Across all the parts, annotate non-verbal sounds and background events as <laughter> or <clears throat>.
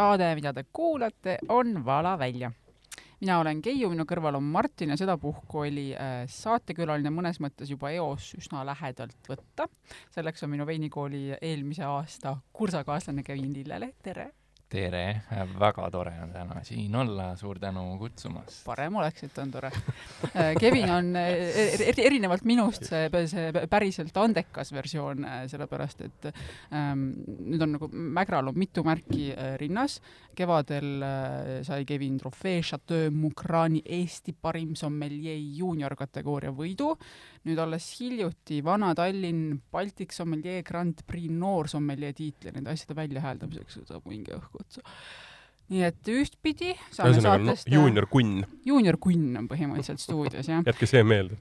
saade, mida te kuulate, on Vala välja. mina olen Keiu, minu kõrval on Martin ja sedapuhku oli äh, saatekülaline mõnes mõttes juba eos üsna lähedalt võtta. selleks on minu veinikooli eelmise aasta kursakaaslane Kevin Lillele, tere! Tere, väga tore on täna siin olla, suur tänu kutsumast. parem oleks, et on tore. Kevin on eri, erinevalt minust see, see päriselt andekas versioon, sellepärast et ähm, nüüd on nagu Mägral on mitu märki äh, rinnas. Kevadel äh, sai Kevin trofee Chateau Mukrani Eesti parim sommelier juunior kategooria võidu. nüüd alles hiljuti Vana-Tallinn Baltic Sommelier Grand Prix noorsommelier tiitli nende asjade väljahääldamiseks saab mingi õhku otsa. Nii et ühtpidi saame saatest no, juunior kunn. juunior kunn on põhimõtteliselt stuudios, jah. <laughs> jätke see meelde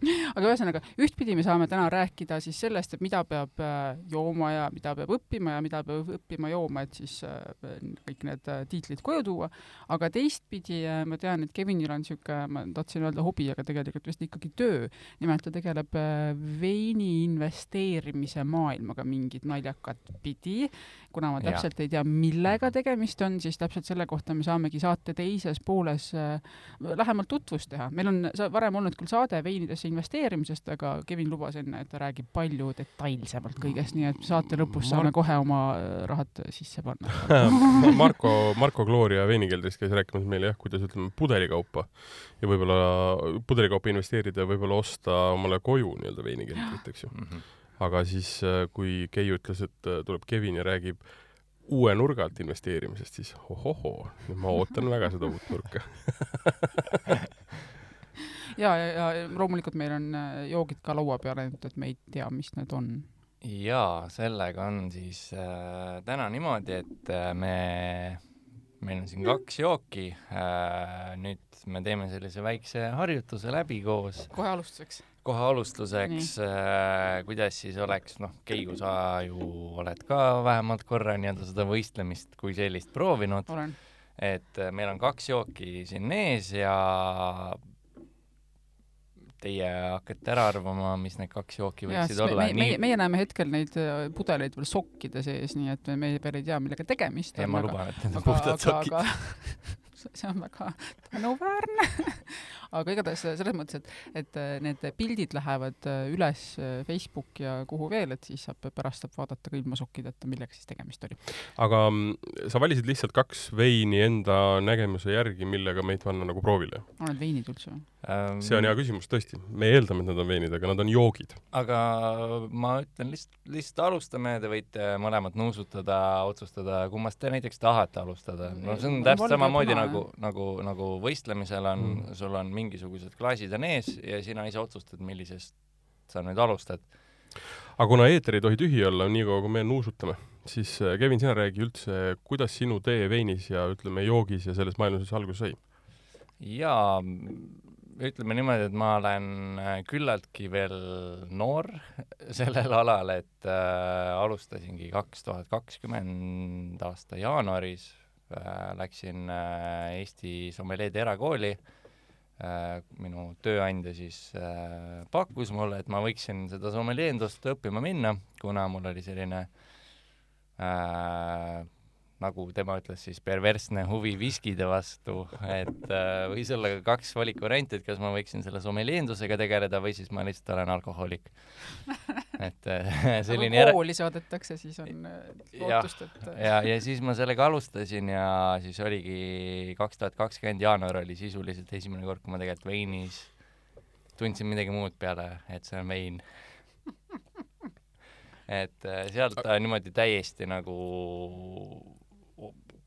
<laughs> aga ühesõnaga, ühtpidi me saame täna rääkida siis sellest, et mida peab äh, jooma ja mida peab õppima ja mida peab õppima jooma, et siis äh, kõik need äh, tiitlid koju tuua. aga teistpidi ma tean, et Kevinil on niisugune, ma tahtsin öelda hobi, aga tegelikult vist ikkagi töö. nimelt ta tegeleb veini investeerimise maailmaga mingit naljakat pidi. Kuna ma täpselt ja. ei tea, millega tegemist on, siis täpselt selle kohta me saamegi saate teises pooles äh, lähemalt tutvust teha. meil on varem olnud küll saade veinidesse investeerimisest, aga Kevin lubas enne, et ta räägib palju detailsemalt kõigest, nii et saate lõpus Mar saame kohe oma äh, rahad sisse panna <laughs> Marko, <laughs> Marko Gloria veinikeldrist käis rääkimas meile jah, kuidas ütleme pudelikaupa ja võib-olla pudelikaupa investeerida ja võib-olla osta omale koju nii-öelda veinikeldrit, eks ju mm. -hmm. Aga siis, äh, kui Keiu ütles, et tuleb Kevin ja räägib uue nurga alt investeerimisest, siis ohohoo, ma ootan väga seda uut nurka <laughs> ja, ja, ja loomulikult meil on äh, joogid ka laua peal, ainult et me ei tea, mis need on. jaa, sellega on siis äh, täna niimoodi, et äh, me, meil on siin kaks jooki äh,, nüüd me teeme sellise väikse harjutuse läbi koos. kohe alustuseks kohe alustuseks, äh, kuidas siis oleks, noh, Keiu, sa ju oled ka vähemalt korra nii-öelda seda võistlemist kui sellist proovinud. et äh, meil on kaks jooki siin ees ja teie hakkate ära arvama, mis need kaks jooki võiksid ja, olla. meie, meie, näeme hetkel neid äh, pudeleid veel sokkide sees, nii et me veel ei tea, millega tegemist on. ma luban, et need on puhtad sokid <laughs> see on väga tänuväärne aga igatahes selles mõttes, et, et äh, need pildid lähevad äh, üles äh, Facebooki ja kuhu veel, et siis saab, pärast saab vaadata ka ilma sokkideta, millega siis tegemist oli. aga mm, sa valisid lihtsalt kaks veini enda nägemuse järgi, millega meid panna nagu proovile? on need veinid üldse või? Ähm, see on hea küsimus, tõesti. me eeldame, et nad on veinid, aga nad on joogid. aga ma ütlen lihtsalt, lihtsalt alustame, te võite mõlemad nuusutada, otsustada, kummast te näiteks tahate alustada. no see on täpselt samamoodi nagu, nagu, nagu võistlemisel on mm., sul on mingisugused klaasid on ees ja sina ise otsustad, millisest sa nüüd alustad. aga kuna eeter ei tohi tühi olla, niikaua kui me nuusutame, siis äh, Kevin, sina räägi üldse, kuidas sinu tee veinis ja ütleme, joogis ja selles maailmas alguse sai? jaa, ütleme niimoodi, et ma olen äh, küllaltki veel noor <laughs> sellel alal, et äh, alustasingi kaks tuhat kakskümmend aasta jaanuaris äh,, läksin äh, Eesti sommeliidi erakooli Äh, minu tööandja siis äh, pakkus mulle, et ma võiksin seda sommeljeendust õppima minna, kuna mul oli selline äh, nagu tema ütles siis, perversne huvi viskide vastu, et äh, võis olla kaks valikuvarianti, et kas ma võiksin selle sommeljeendusega tegeleda või siis ma lihtsalt olen alkohoolik. et äh, <laughs> selline kui kooli saadetakse, siis on äh, lootust, et ja, ja siis ma sellega alustasin ja siis oligi kaks tuhat kakskümmend jaanuar oli sisuliselt esimene kord, kui ma tegelikult veinis. Tundsin midagi muud peale, et see on vein. <laughs> Et äh, sealt ta niimoodi täiesti nagu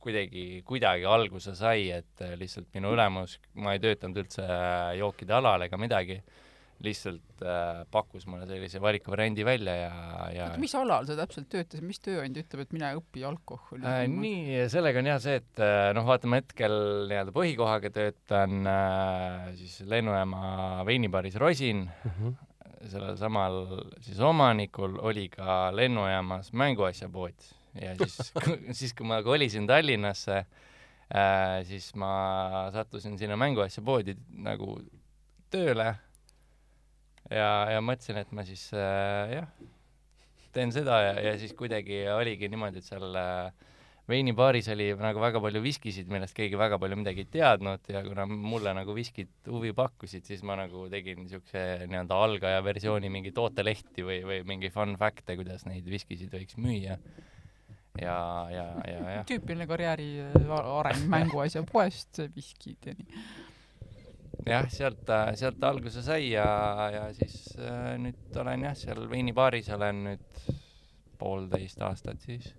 kuidagi, kuidagi alguse sai, et äh, lihtsalt minu ülemus, ma ei töötanud üldse äh, jookide alal ega midagi, lihtsalt äh, pakkus mulle sellise valikuvariandi välja ja, ja oota, mis alal sa täpselt töötasid, mis tööandja ütleb, et mine õpi alkoholi äh,? nii, sellega on jah see, et äh, noh, vaatame hetkel nii-öelda põhikohaga töötan äh, siis lennujaama veinibaaris Rosin mm, -hmm. sellel samal siis omanikul oli ka lennujaamas mänguasjapood ja siis <laughs> siis kui ma kolisin Tallinnasse äh,, siis ma sattusin sinna mänguasja poodi nagu tööle ja, ja mõtlesin, et ma siis äh, jah, teen seda ja, ja siis kuidagi oligi niimoodi, et seal äh, veinibaaris oli nagu väga palju viskisid, millest keegi väga palju midagi ei teadnud ja kuna mulle nagu viskid huvi pakkusid, siis ma nagu tegin niisuguse nii-öelda algaja versiooni mingi tootelehti või, või mingi fun fact'e, kuidas neid viskisid võiks müüa. Ja, ja, ja, ja. tüüpiline karjääri areng <laughs> mänguasja poest, viskid ja nii. jah, sealt, sealt alguse sai ja, ja siis äh, nüüd olen jah, seal veinibaaris olen nüüd poolteist aastat siis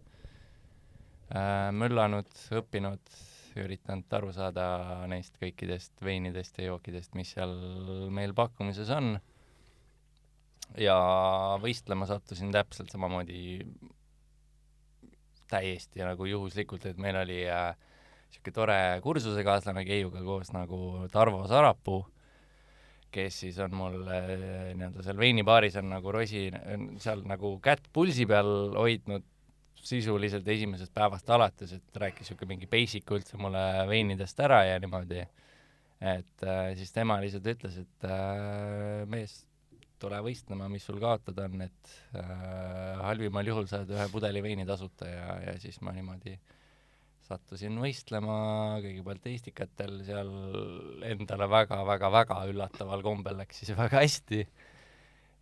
äh, möllanud, õppinud, üritanud aru saada neist kõikidest veinidest ja jookidest, mis seal meil pakkumises on. ja võistlema sattusin täpselt samamoodi täiesti nagu juhuslikult, et meil oli äh, niisugune tore kursusekaaslane Keiuga koos nagu Tarvo Sarapuu, kes siis on mul äh, nii-öelda seal veinibaaris on nagu rosi, seal nagu kätt pulsi peal hoidnud sisuliselt esimesest päevast alates, et rääkis niisugune mingi basic üldse mulle veinidest ära ja niimoodi. et äh, siis tema lihtsalt ütles, et äh, mees, tule võistlema, mis sul kaotada on, et äh, halvimal juhul saad ühe pudeli veini tasuta ja, ja siis ma niimoodi sattusin võistlema kõigepealt Eestikatel, seal endale väga-väga-väga üllataval kombel läks siis väga hästi.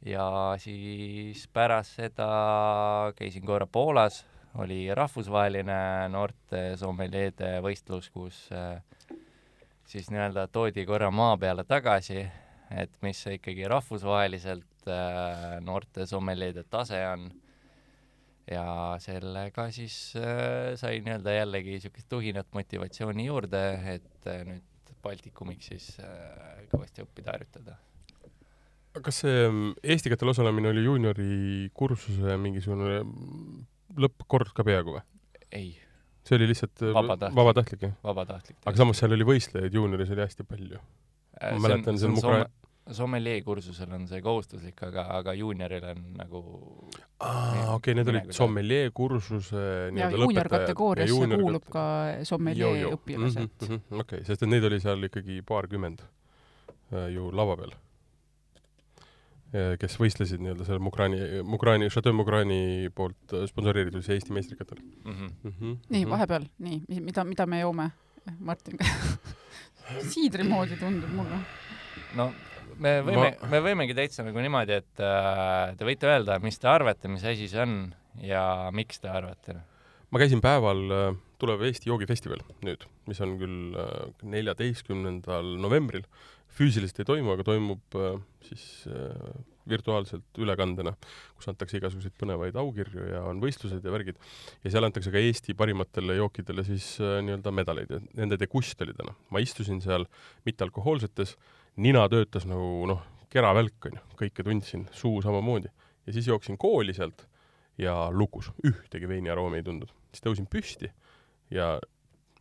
Ja siis pärast seda käisin korra Poolas oli rahvusvaheline noorte sommeljeede võistlus, kus äh, siis nii-öelda toodi korra maa peale tagasi, et mis see ikkagi rahvusvaheliselt äh, noorte sommeljeede tase on. ja sellega siis äh, sai nii-öelda jällegi niisugust tuhinat motivatsiooni juurde, et nüüd Baltikumiks siis kõvasti õppida harjutada kas see mm, Eestikatel osalemine oli juuniori kursuse mingisugune lõppkord ka peaaegu või? ei. see oli lihtsalt äh, vabatahtlik, vabatahtlik, jah? vabatahtlik. aga samas seal oli võistlejaid, juunioris oli hästi palju äh,. ma mäletan, see on Mukra-. Sommeljee kursusel on see kohustuslik, aga, aga juunioril on nagu aa, okei okay,, need olid sommeljee kursuse nii-öelda lõpetajad. juunior-kategooriasse juunior kuulub ka sommeljee õpilased mm -hmm,. okei okay,, sest et neid oli seal ikkagi paarkümmend äh, ju lava peal kes võistlesid nii-öelda seal Mukrani, Mukrani, Chateau Mukrani poolt äh, sponsoreeritud Eesti meistrikatel mm. -hmm. Mm -hmm. nii, vahepeal, nii, mida, mida me joome Martin <laughs> siidri moodi tundub mulle. no me võime Ma..., me võimegi täitsa nagu niimoodi, et äh, te võite öelda, mis te arvate, mis asi see on ja miks te arvate? ma käisin päeval äh, tulev Eesti joogifestival nüüd, mis on küll äh, neljateistkümnendal novembril füüsiliselt ei toimu, aga toimub äh, siis äh, virtuaalselt ülekandena, kus antakse igasuguseid põnevaid aukirju ja on võistlused ja värgid. ja seal antakse ka Eesti parimatele jookidele siis äh, nii-öelda medaleid nende degust oli täna. ma istusin seal mittealkohoolsetes, nina töötas nagu noh, keravälk onju, kõike tundsin, suu samamoodi. ja siis jooksin kooli sealt ja lukus, ühtegi veiniaroomi ei tundnud. siis tõusin püsti ja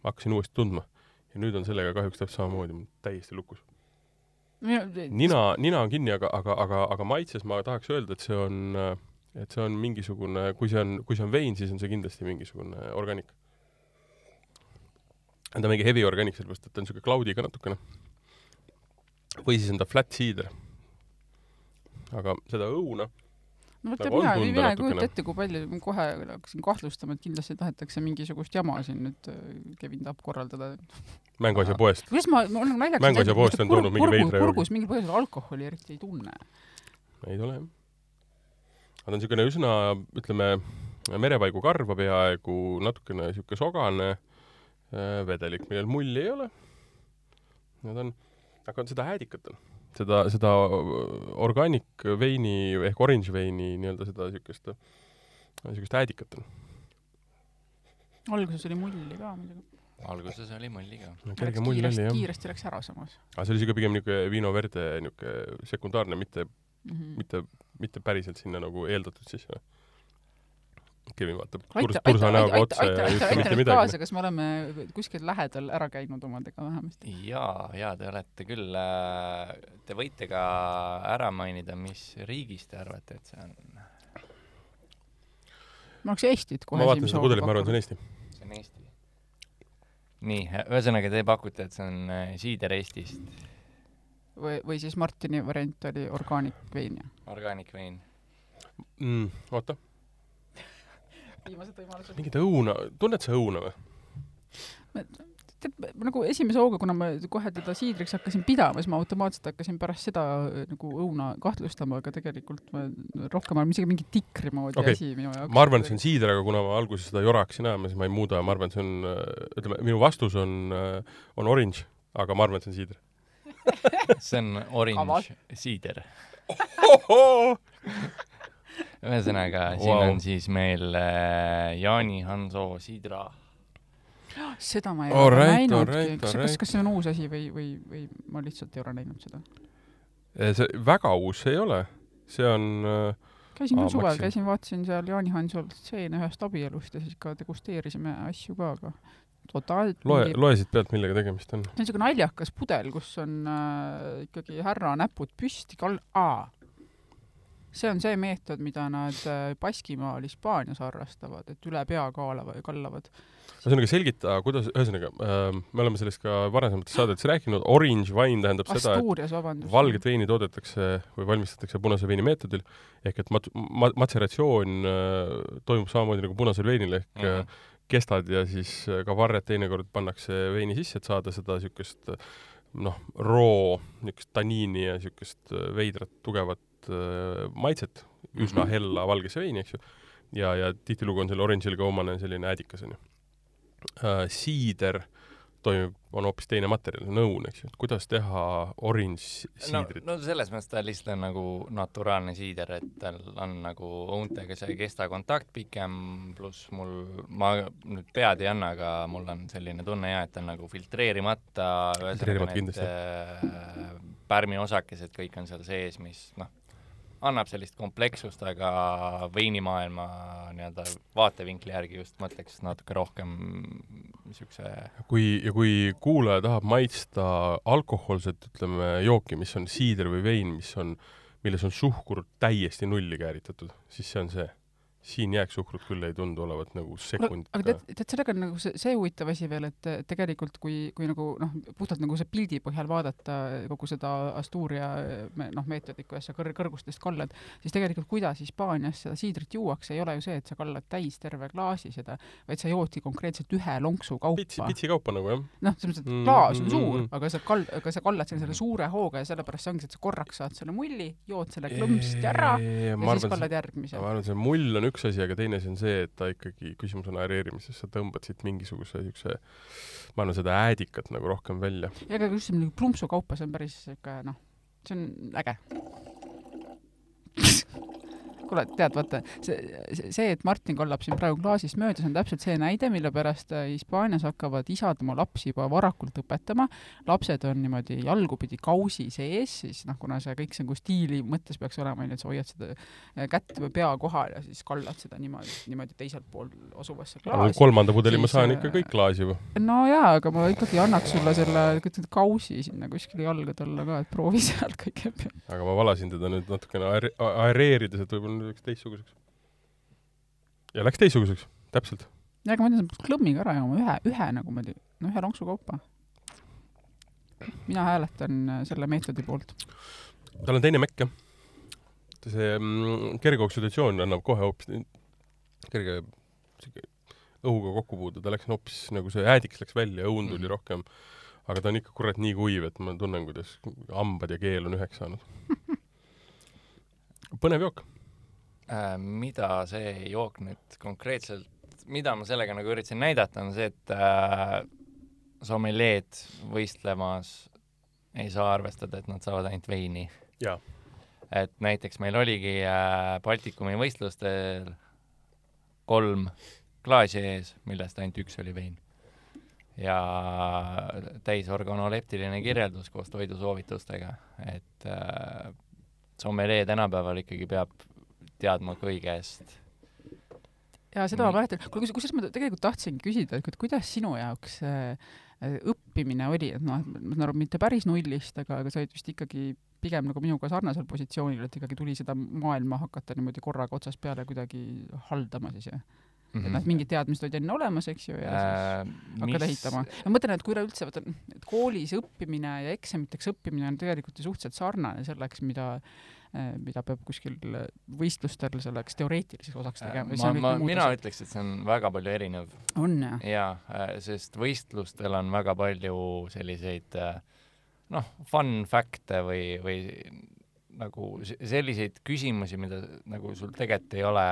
hakkasin uuesti tundma. ja nüüd on sellega kahjuks täpselt samamoodi, täiesti lukus nina, nina on kinni, aga, aga, aga, aga maitses ma tahaks öelda, et see on, et see on mingisugune, kui see on, kui see on vein, siis on see kindlasti mingisugune organik. ta on mingi heavy organic, sellepärast et ta on niisugune cloudiga natukene. Või siis on ta flat cider. aga seda õuna no vot, mina, mina ei kujuta ette, kui palju, ma kohe hakkasin kahtlustama, et kindlasti tahetakse mingisugust jama siin nüüd äh, Kevin tahab korraldada. mänguasja poest. kuidas ma, ma olen naljakas mänguasja poest on tulnud mingi veidra joogi. kurgus mingil põhjusel alkoholi eriti ei tunne. ei tule jah. aga ta on niisugune üsna, ütleme, merevaigu karva peaaegu, natukene niisugune sogane äh, vedelik, millel mulli ei ole. Need on, aga seda häädikat on seda, seda organic veini ehk orange veini nii-öelda seda niisugust, niisugust äädikat on. alguses oli mulli ka muidugi. alguses oli mulli ka. kerge mull oli jah. kiiresti läks ära samas. aga see oli siuke pigem niisugune vino verde niisugune sekundaarne, mitte mm, -hmm. mitte, mitte päriselt sinna nagu eeldatud sisse Kevin vaatab turs, tursa näoga otsa ja ei ütle mitte midagi. kas me oleme kuskil lähedal ära käinud omadega vähemasti? jaa, jaa, te olete küll. Äh, te võite ka ära mainida, mis riigis te arvate, et see on? ma oleks Eestit kohe ma vaatan seda pudelit, ma arvan, see on Eesti. see on Eesti. nii, ühesõnaga te pakute, et see on äh, siider Eestist? või, või siis Martini variant oli organic vein, jah? Organic vein mm,. oota viimased võimalused. mingit õuna, tunned sa õuna või? tead, nagu esimese hooga, kuna ma kohe teda siidriks hakkasin pidama, siis ma automaatselt hakkasin pärast seda äh, nagu õuna kahtlustama, aga tegelikult ma rohkem on isegi mingi tikri moodi okay. asi minu jaoks. ma arvan, et see on siider, aga kuna ma alguses seda jora hakkasin ajama, siis ma ei muuda, ma arvan, et see on, ütleme, minu vastus on, on orange, aga ma arvan, et see on siider. <laughs> see on orange siider. ühesõnaga, siin Vau. on siis meil äh, Jaani Hanso siidra. seda ma ei ole right, näinudki right,. kas, right. kas see on uus asi või, või, või ma lihtsalt ei ole näinud seda? see väga uus see ei ole, see on äh, käisin küll suvel, käisin, vaatasin seal Jaani Hansolt stseene ühest abielust ja siis ka degusteerisime asju ka, aga totaalselt loe, mingi- loe siit pealt, millega tegemist on. see on niisugune naljakas pudel, kus on äh, ikkagi härra näpud püsti kal-, aa. See on see meetod, mida nad äh, Baskimaal Hispaanias harrastavad, et üle pea kaalavad, kallavad. ühesõnaga selgita, kuidas, ühesõnaga äh, me oleme sellest ka varasemates saadetes rääkinud, orange wine tähendab seda, et Asturias, valget veini toodetakse või valmistatakse punase veini meetodil ehk et mat-, ma-, matseratsioon äh, toimub samamoodi nagu punasel veinil ehk mm. -hmm. kestad ja siis äh, ka varred teinekord pannakse veini sisse, et saada seda niisugust noh, roo niisugust taniini ja niisugust veidrat tugevat äh, maitset, üsna Mhm. hella valgesse veini, eks ju. ja, ja tihtilugu on selle orange'il ka omane selline äädikas, onju äh,. siider toimub, on hoopis teine materjal, nõun, eks ju, et kuidas teha orange no siidrit, no selles mõttes ta lihtsalt on nagu naturaalne siider, et tal on nagu õuntega see kestakontakt pikem, pluss mul, ma nüüd pead ei anna, aga mul on selline tunne ja et ta on nagu filtreerimata, Filtreerimata ühesõnaga need äh, pärmiosakesed kõik on seal sees, mis noh, annab sellist komplekssust, aga veinimaailma nii-öelda vaatevinkli järgi just mõtleks natuke rohkem niisuguse kui, ja kui kuulaja tahab maitsta alkohoolset, ütleme, jooki, mis on siider või vein, mis on, milles on suhkur täiesti nulli kääritatud, siis see on see. Siin jääksuhkrut küll ei tundu olevat nagu aga sekundit tead, tead, sellega on nagu see, see huvitav asi veel, et tegelikult kui, kui nagu noh, puhtalt nagu see pildi põhjal vaadata kogu seda Asturia noh, meetodit, kuidas sa kõr-, kõrgustest kallad, siis tegelikult kuidas Hispaanias seda siidrit juuakse, ei ole ju see, et sa kallad täis terve klaasi seda, vaid sa joodki konkreetselt ühe lonksu pitsi, kaupa. pitsi kaupa nagu jah. noh, selles mõttes, et Mm, klaas on mm, suur mm., aga sa kal-, aga sa kallad selle, selle suure hooga ja sellepärast see ongi see, et sa korraks saad selle mulli, jood selle klõmpsti ära ja ma siis arvan, kallad järgmise ma. arvan, see mull on üks asi, aga teine asi on see, et ta ikkagi, küsimus on aereerimises, sa tõmbad siit mingisuguse niisuguse, ma arvan, seda äädikat nagu rohkem välja. ja ega just selline plumpsu kaupa, see on päris siuke noh, see on äge. <laughs> kuule, tead, vaata see, see, et Martin kallab siin praegu klaasist mööda, see on täpselt see näide, mille pärast äh, Hispaanias hakkavad isad oma lapsi juba varakult õpetama. lapsed on niimoodi jalgupidi kausi sees, siis noh, kuna see kõik see nagu stiili mõttes peaks olema, onju, et sa hoiad seda äh, kätt või pea kohal ja siis kallad seda niimoodi, niimoodi teiselt pool asuvasse klaasi. kolmanda pudeli ma siis, saan äh, ikka kõik klaasi juba. no jaa, aga ma ikkagi annaks sulle selle kausi sinna kuskile jalgade alla ka, et proovi <laughs> seal kõigepealt. aga ma valasin teda nüüd natukene aereerides, et võib-olla nüüd läks teistsuguseks. ja läks teistsuguseks, täpselt. ja aga ma ütlen, klõmmiga ära jooma ühe, ühe nagu ma teen, no ühe lonksu kaupa. mina hääletan äh, selle meetodi poolt. tal on teine mekk jah. see mm, kerge oksüdatsioon annab kohe hoopis kerge sihuke õhuga kokkupuude, ta läks hoopis nagu see äädiks läks välja, õun tuli Mhm. rohkem. aga ta on ikka kurat nii kuiv, et ma tunnen, kuidas hambad ja keel on üheks saanud. <laughs> põnev jook. Äh, mida see jook nüüd konkreetselt, mida ma sellega nagu üritasin näidata, on see, et äh, sommeljeed võistlemas ei saa arvestada, et nad saavad ainult veini. et näiteks meil oligi äh, Baltikumi võistlustel kolm klaasi ees, millest ainult üks oli vein. ja täisorganoleptiline kirjeldus koos toidusoovitustega, et äh, sommelee tänapäeval ikkagi peab teadma kõigest. ja seda ma Mm. mäletan, kuule kus- kusjuures ma tegelikult tahtsingi küsida, et kuidas sinu jaoks äh, äh, õppimine oli, et noh, ma saan aru, mitte päris nullist, aga, aga sa olid vist ikkagi pigem nagu minuga sarnasel positsioonil, et ikkagi tuli seda maailma hakata niimoodi korraga otsast peale kuidagi haldama siis jah? et noh, mingid teadmised olid enne olemas, eks ju, ja siis äh, hakkad ehitama. ma mõtlen, et kui üleüldse vaata, et koolis õppimine ja eksamiteks õppimine on tegelikult ju suhteliselt sarnane selleks, mida, mida peab kuskil võistlustel selleks teoreetiliseks osaks tegema. ma, ma, mina ütleks, et see on väga palju erinev on jah? jaa, sest võistlustel on väga palju selliseid äh, noh, fun fact'e või, või nagu selliseid küsimusi, mida nagu sul tegelikult ei ole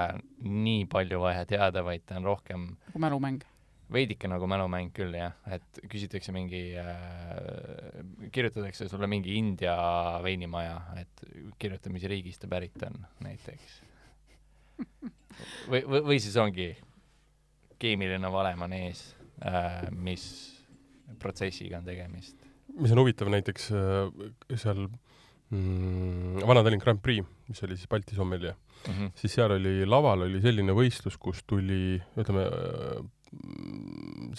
nii palju vaja teada, vaid ta on rohkem nagu mälumäng. Veidike nagu mälumäng küll jah, et küsitakse mingi äh,, kirjutatakse sulle mingi India veinimaja, et kirjuta, mis riigist ta pärit on näiteks. või, või, või siis ongi keemiline valem on ees äh,, mis protsessiga on tegemist. mis on huvitav näiteks äh, seal mm, Vana-Tallinn Grand Prix, mis oli siis Balti sommelje, Mm -hmm. siis seal oli laval oli selline võistlus, kus tuli, ütleme,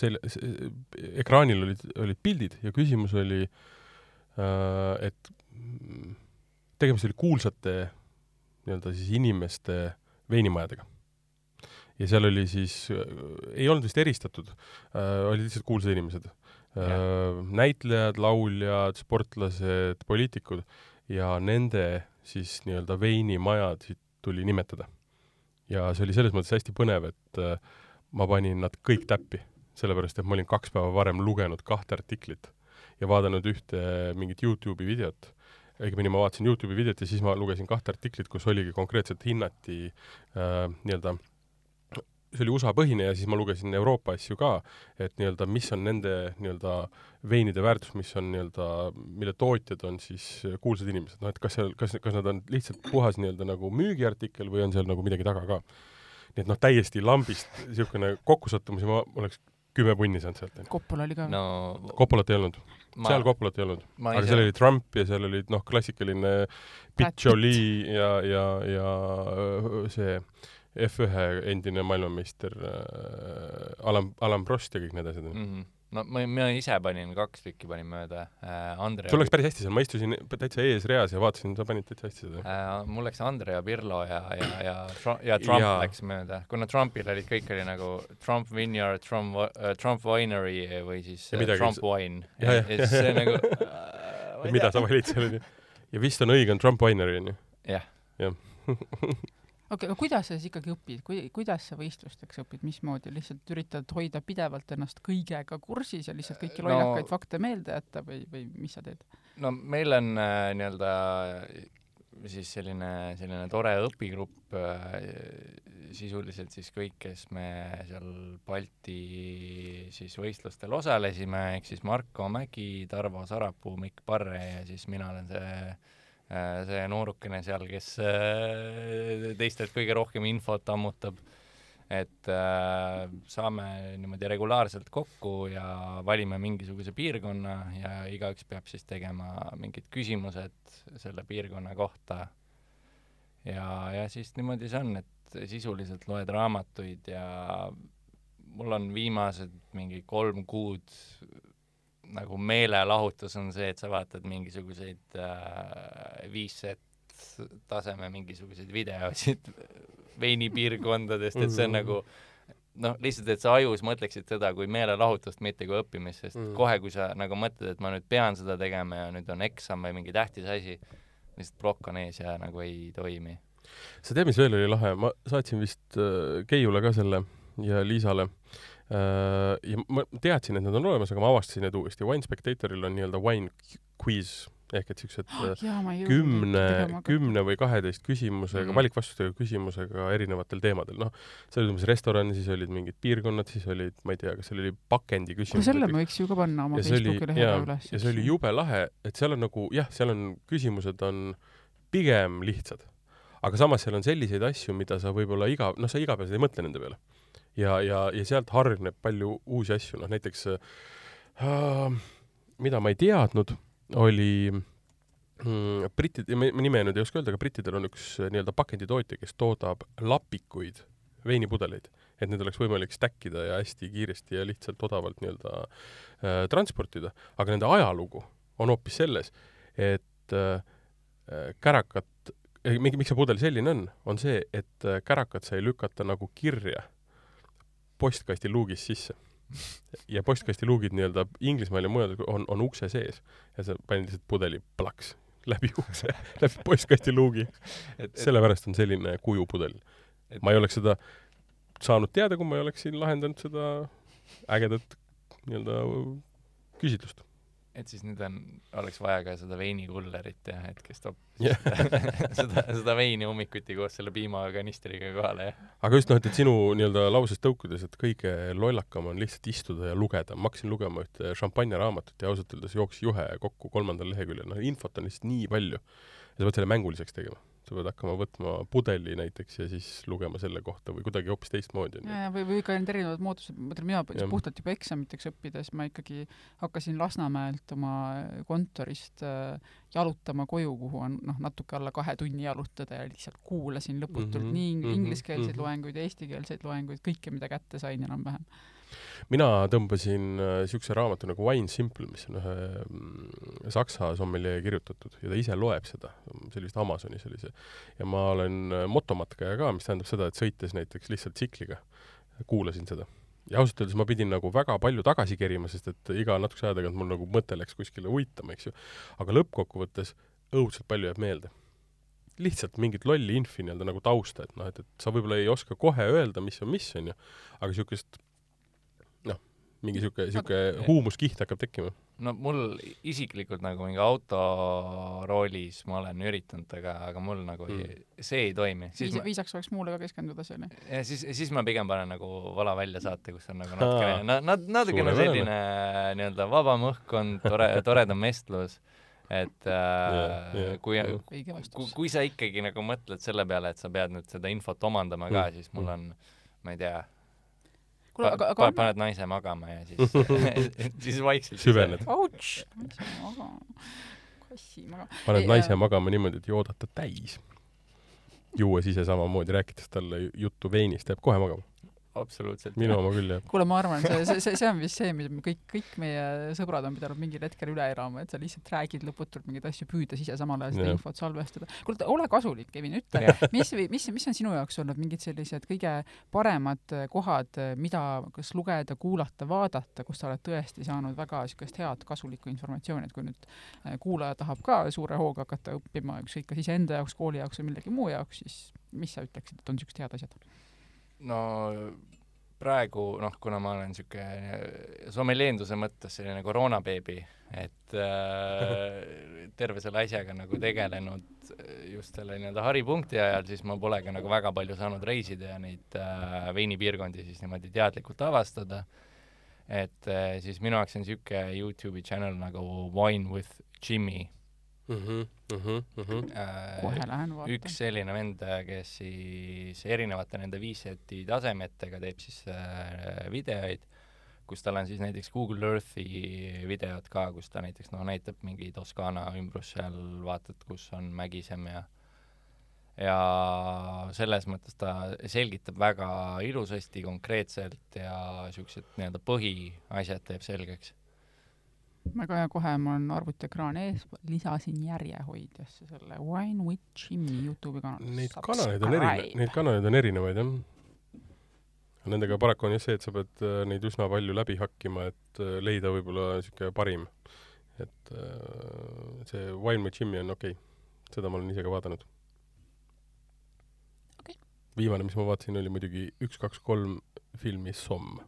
selle, ekraanil olid, olid pildid ja küsimus oli, et mm, tegemist oli kuulsate nii-öelda siis inimeste veinimajadega. ja seal oli siis, ei olnud vist eristatud, olid lihtsalt kuulsad inimesed. näitlejad, lauljad, sportlased, poliitikud ja nende siis nii-öelda veinimajad tuli nimetada. ja see oli selles mõttes hästi põnev, et äh, ma panin nad kõik täppi, sellepärast et ma olin kaks päeva varem lugenud kahte artiklit ja vaadanud ühte mingit Youtube'i videot. õigemini ma vaatasin Youtube'i videot ja siis ma lugesin kahte artiklit, kus oligi konkreetselt hinnati äh, nii-öelda see oli USA põhine ja siis ma lugesin Euroopa asju ka, et nii-öelda mis on nende nii-öelda veinide väärtus, mis on nii-öelda, mille tootjad on siis kuulsad inimesed, noh et kas seal, kas, kas nad on lihtsalt puhas nii-öelda nagu müügiartikkel või on seal nagu midagi taga ka. Nii et noh, täiesti lambist niisugune kokkusattumus ja ma oleks kümme punni saanud sealt, onju. Koppola oli ka no,. Koppolat ei olnud, ma seal, Koppolat ei olnud, aga seal oli Trump ja seal olid noh, klassikaline Pitt. Jolie ja, ja, ja see F1 endine maailmameister äh, Alan, Alan Prost ja kõik need asjad. mm, -hmm. No ma, ma ise panin kaks tükki panin mööda äh,, Andre sul läks päris hästi seal, ma istusin täitsa eesreas ja vaatasin, sa panid täitsa hästi seda. äh, mul läks Andrea Pirlo ja, ja, ja Trump, ja Trump ja. läks mööda, kuna Trumpil olid kõik oli nagu Trump Vineyard, Trump uh,, Trump Winery või siis Ja uh, Trump Wine. Ja, ja, ja siis see nagu <laughs> ja mida sa valid seal, onju. ja vist on õige, on Trump Winery, onju. jah, <laughs> okei, aga kuidas sa siis ikkagi õpid, kui, kuidas sa võistlusteks õpid, mismoodi, lihtsalt üritad hoida pidevalt ennast kõigega kursis ja lihtsalt kõiki No- lollakaid fakte meelde jätta või, või mis sa teed? no meil on äh, nii-öelda siis selline, selline tore õpigrupp äh,, sisuliselt siis kõik, kes me seal Balti siis võistlustel osalesime, ehk siis Marko Mägi, Tarvo Sarapuu, Mikk Parre ja siis mina olen see äh, see noorukene seal, kes äh, teistelt kõige rohkem infot ammutab. et äh, saame niimoodi regulaarselt kokku ja valime mingisuguse piirkonna ja igaüks peab siis tegema mingid küsimused selle piirkonna kohta. ja, ja siis niimoodi see on, et sisuliselt loed raamatuid ja mul on viimased mingi kolm kuud nagu meelelahutus on see, et sa vaatad mingisuguseid äh, viis-set taseme mingisuguseid videosid veinipiirkondadest, et see on nagu noh, lihtsalt, et sa ajus mõtleksid seda kui meelelahutust, mitte kui õppimist, sest mm. kohe, kui sa nagu mõtled, et ma nüüd pean seda tegema ja nüüd on eksam või mingi tähtis asi, lihtsalt plokk on ees ja nagu ei toimi. sa tead, mis veel oli lahe, ma saatsin vist äh, Keiule ka selle ja Liisale äh,. Ja ma teadsin, et nad on olemas, aga ma avastasin need uuesti. Wine Spectatoril on nii-öelda wine quiz ehk et siuksed äh, ma ei kümne, kümne või kaheteist küsimusega mm valikvastustega küsimusega erinevatel teemadel, noh, seal oli umbes restoran, siis olid mingid piirkonnad, siis olid, ma ei tea, kas seal oli pakendi aga küsimused. selle me võiks ju ka panna oma Facebooki lehele üles. ja see oli jube lahe, et seal on nagu jah, seal on küsimused on pigem lihtsad, aga samas seal on selliseid asju, mida sa võib-olla iga, noh, sa igapäevaselt ei mõtle nende peale. ja, ja, ja sealt hargneb palju uusi asju, noh näiteks äh, mida ma ei teadnud, oli mm, britid, ma nime nüüd ei oska öelda, aga brittidel on üks äh, nii-öelda pakenditootja, kes toodab lapikuid veinipudeleid, et need oleks võimalik stack ida ja hästi kiiresti ja lihtsalt odavalt nii-öelda äh, transportida, aga nende ajalugu on hoopis selles, et äh, äh, kärakat, miks see pudel selline on, on see, et äh, kärakat sai lükata nagu kirja postkasti luugist sisse. ja postkasti luugid nii-öelda Inglismaal ja mujal on, on ukse sees ja sa panid lihtsalt pudeli plaks läbi ukse, <laughs> läbi postkasti luugi. sellepärast on selline kuju pudel ma ei oleks seda saanud teada, kui ma ei oleksin lahendanud seda ägedat nii-öelda küsitlust. Et siis nüüd on, oleks vaja ka seda veinikullerit jah, et kes toob <laughs> Jah. seda, seda veini hommikuti koos selle piimakanistriga kohale, jah. aga just noh, et, et sinu nii-öelda lausest tõukudes, et kõige lollakam on lihtsalt istuda ja lugeda. ma hakkasin lugema ühte šampanjaraamatut ja ausalt öeldes jooksis juhe kokku kolmandal leheküljel, noh infot on lihtsalt nii palju ja sa pead selle mänguliseks tegema. Sa pead hakkama võtma pudeli näiteks ja siis lugema selle kohta või kuidagi hoopis teistmoodi ja või, või ka need erinevad moodused, ma mõtlen, mina Jah. puhtalt juba eksamiteks õppides ma ikkagi hakkasin Lasnamäelt oma kontorist äh, jalutama koju, kuhu on noh, natuke alla kahe tunni jalutada ja lihtsalt kuulasin lõputult mm -hmm, nii mhm, ingliskeelseid mhm. loenguid, eestikeelseid loenguid, kõike, mida kätte sain enam-vähem. Mina tõmbasin äh, siukse raamatu nagu Wine Simple, mis on ühe mm, saksa sommeljee kirjutatud ja ta ise loeb seda, see oli vist Amazonis oli see. ja ma olen äh, motomatkaja ka, mis tähendab seda, et sõites näiteks lihtsalt tsikliga kuulasin seda. ja ausalt öeldes ma pidin nagu väga palju tagasi kerima, sest et iga natukese aja tagant mul nagu mõte läks kuskile uitama, eks ju. aga lõppkokkuvõttes õudselt palju jääb meelde. lihtsalt mingit lolli infi nii-öelda nagu tausta, et noh, et, et sa võib-olla ei oska kohe öelda, mis on mis, onju, aga siukest noh, mingi siuke, siuke Aga- huumuskiht hakkab tekkima. no mul isiklikult nagu mingi autoroolis ma olen üritanud, aga, aga mul nagu mm. ei, see ei toimi. siis viis, ma, viisaks oleks muule ka keskenduda selle. ja siis, siis ma pigem panen nagu vala välja saate, kus on nagu natukene, na-, na-, natukene selline nii-öelda vabam õhkkond, tore, toredam vestlus, et äh, Jah, jah, kui jah., õige kui, kui sa ikkagi nagu mõtled selle peale, et sa pead nüüd seda infot omandama ka Mm., siis mul on, ma ei tea, kuule, aga, aga paned naise magama ja siis <laughs> <laughs> siis vaikselt Süvened. ouch, aga kassi maga. paned Ei, naise äh, magama niimoodi, et joodad ta täis. juues ise samamoodi, rääkides talle juttu veinist, jääb kohe magama. absoluutselt. minu oma küll jah. kuule, ma arvan, see, see, see, see on vist see, mida me kõik, kõik meie sõbrad on pidanud mingil hetkel üle elama, et sa lihtsalt räägid lõputult mingeid asju, püüdes ise samal ajal seda infot salvestada. kuule, ole kasulik, Kevin, ütle mis, mis, mis on sinu jaoks olnud mingid sellised kõige paremad eh, kohad, mida kas lugeda, kuulata, vaadata, kus sa oled tõesti saanud väga niisugust head kasulikku informatsiooni, et kui nüüd eh, kuulaja tahab ka suure hooga hakata õppima ükskõik kas iseenda jaoks, kooli jaoks või millegi muu jaoks, siis mis sa ütleksid, et on niisugused head asjad? No praegu noh, kuna ma olen siuke sommeljeenduse mõttes selline koroonabeebi, et äh, <laughs> terve selle asjaga nagu tegelenud just selle nii-öelda haripunkti ajal, siis ma pole ka nagu väga palju saanud reisida ja neid äh, veinipiirkondi siis niimoodi teadlikult avastada. et äh, siis minu jaoks on siuke Youtube'i channel nagu Wine with Jimmy äh, kohe lähen vaatan üks. selline vend, kes siis erinevate nende viisseti tasemetega teeb siis äh, videoid, kus tal on siis näiteks Google Earthi videod ka, kus ta näiteks noh, näitab mingi Toskaana ümbrus seal, vaatad, kus on mägisem ja ja selles mõttes ta selgitab väga ilusasti, konkreetselt ja siuksed nii-öelda põhiasjad teeb selgeks. Väga hea, kohe mul on arvutiekraan ees, lisasin järjehoidjasse selle Wine with Jimmy Youtube'i kanali. Neid kanaleid on erinevaid, neid kanaleid on erinevaid jah. Nendega paraku on jah see, et sa pead äh, neid üsna palju läbi hakkima, et äh, leida võib-olla niisugune parim. et äh, see Wine with Jimmy on okei okay., seda ma olen ise ka vaadanud Okei. viimane, mis ma vaatasin, oli muidugi üks, kaks, kolm filmi Somm.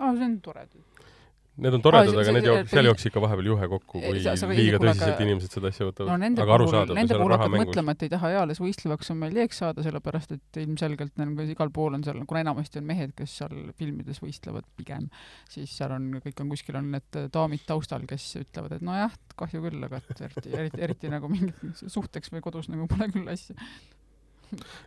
aa, see on tore. Need on toredad, see- aga need jook-, seal jooksis ikka vahepeal juhe kokku, kui sa- sa- liiga kuule, aga- tõsiselt inimesed seda asja no võtavad. nende aga arusaadav, nende seal on raha mängus. mõtlema, et ei taha eales võistlevaks sommeljeeks saada, sellepärast et ilmselgelt neil on igal pool on seal, kuna enamasti on mehed, kes seal filmides võistlevad pigem, siis seal on, kõik on kuskil on need daamid taustal, kes ütlevad, et nojah, kahju küll, aga et eriti, eriti, eriti nagu mingit suhteks või kodus nagu pole küll asja.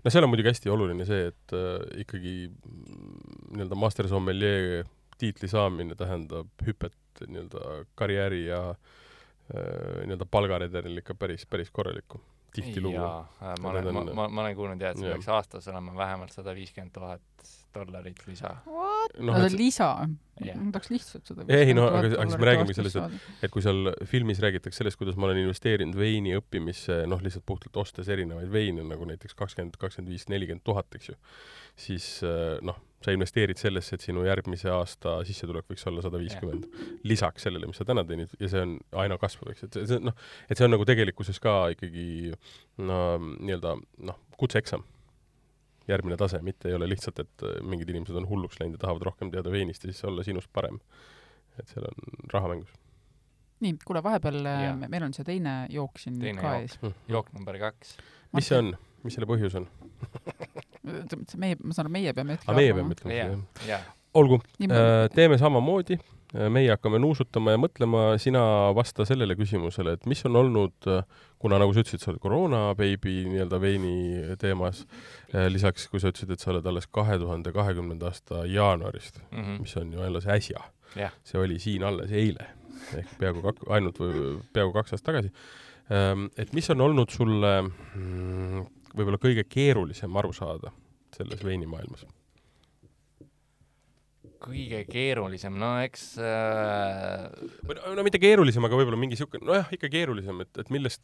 no seal on muidugi hästi oluline see, et äh, ikkagi mm, nii-öelda master sommelier tiitli saamine tähendab hüpet nii-öelda karjääri ja äh, nii-öelda palgaredelil ikka päris, päris korralikku. tihtilugu. jaa, ma olen, on- ma, ma, ma olen kuulnud jah, et see peaks aastas olema vähemalt sada viiskümmend tuhat dollarit lisa. no see et on lisa, Jah. ma tahaks lihtsalt seda. Ei, no aga- aga siis me räägimegi sellest, et kui seal filmis räägitakse sellest, kuidas ma olen investeerinud veini õppimisse, noh, lihtsalt puhtalt ostes erinevaid veine, nagu näiteks kakskümmend, kakskümmend viis, nelikümmend tuhat, eks ju, siis äh, noh, sa investeerid sellesse, et sinu järgmise aasta sissetulek võiks olla sada viiskümmend. lisaks sellele, mis sa täna teenid ja see on aina kasvav, eks, et see, see noh, et see on nagu tegelikkuses ka ikkagi no nii-öelda noh, kutseeksam. järgmine tase, mitte ei ole lihtsalt, et mingid inimesed on hulluks läinud ja tahavad rohkem teada veinist ja siis olla sinust parem. et seal on raha mängus. nii, kuule, vahepeal Jaa. me- meil on see teine jook siin Teine ka jook. ees. jook number kaks. mis see on, mis selle põhjus on? <laughs> meie, ma saan aru, meie peame hetkel meie arvama. peame ütlema jaa seda, jah?, jaa. olgu Äh, teeme samamoodi, meie hakkame nuusutama ja mõtlema, sina vasta sellele küsimusele, et mis on olnud, kuna nagu sa ütlesid, sa oled koroona beebi nii-öelda veini teemas, lisaks kui sa ütlesid, et sa oled alles kahe tuhande kahekümnenda aasta jaanuarist, Mhm. mis on ju alles äsja Jah., see oli siin alles eile ehk peaaegu kak-, ainult või peaaegu kaks aastat tagasi. et mis on olnud sulle mm, võib-olla kõige keerulisem aru saada selles veinimaailmas? kõige keerulisem, no eks äh, no, no mitte keerulisem, aga võib-olla mingi siuke, nojah, ikka keerulisem, et, et millest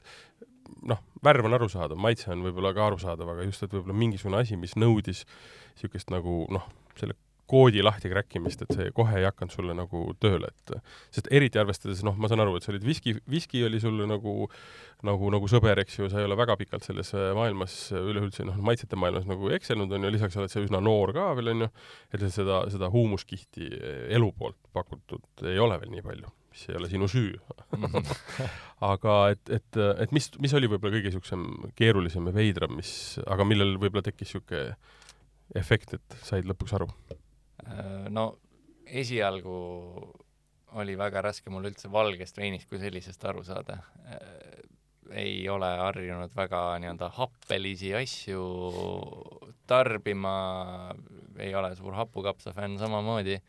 noh, värv on arusaadav, maitse on võib-olla ka arusaadav, aga just, et võib-olla mingisugune asi, mis nõudis siukest nagu noh, selle koodi lahti kräkkimist, et see kohe ei hakanud sulle nagu tööle, et sest eriti arvestades, noh, ma saan aru, et sa olid viski, viski oli sulle nagu nagu, nagu sõber, eks ju, sa ei ole väga pikalt selles äh, maailmas üleüldse noh, maitsete maailmas nagu ekselnud, on ju, lisaks oled sa üsna noor ka veel, on ju, et seda, seda huumuskihti elu poolt pakutud ei ole veel nii palju, mis ei ole sinu süü. <laughs> aga et, et, et mis, mis oli võib-olla kõige niisugusem keerulisem ja veidram, mis, aga millel võib-olla tekkis niisugune efekt, et said lõpuks aru? Äh, no esialgu oli väga raske mul üldse valgest veinist kui sellisest aru saada. ei ole harjunud väga nii-öelda happelisi asju tarbima, ei ole suur hapukapsa fänn samamoodi,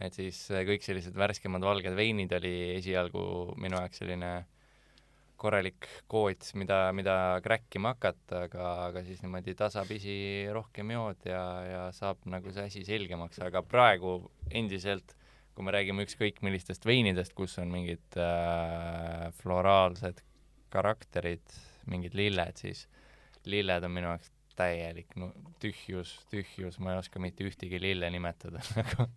et siis äh, kõik sellised värskemad valged veinid oli esialgu minu jaoks selline korralik koots, mida, mida kräkkima hakata, aga, aga siis niimoodi tasapisi rohkem jood ja, ja saab nagu see asi selgemaks, aga praegu endiselt, kui me räägime ükskõik millistest veinidest, kus on mingid äh, floraalsed karakterid, mingid lilled, siis lilled on minu jaoks täielik no, tühjus, tühjus, ma ei oska mitte ühtegi lille nimetada <laughs> nagu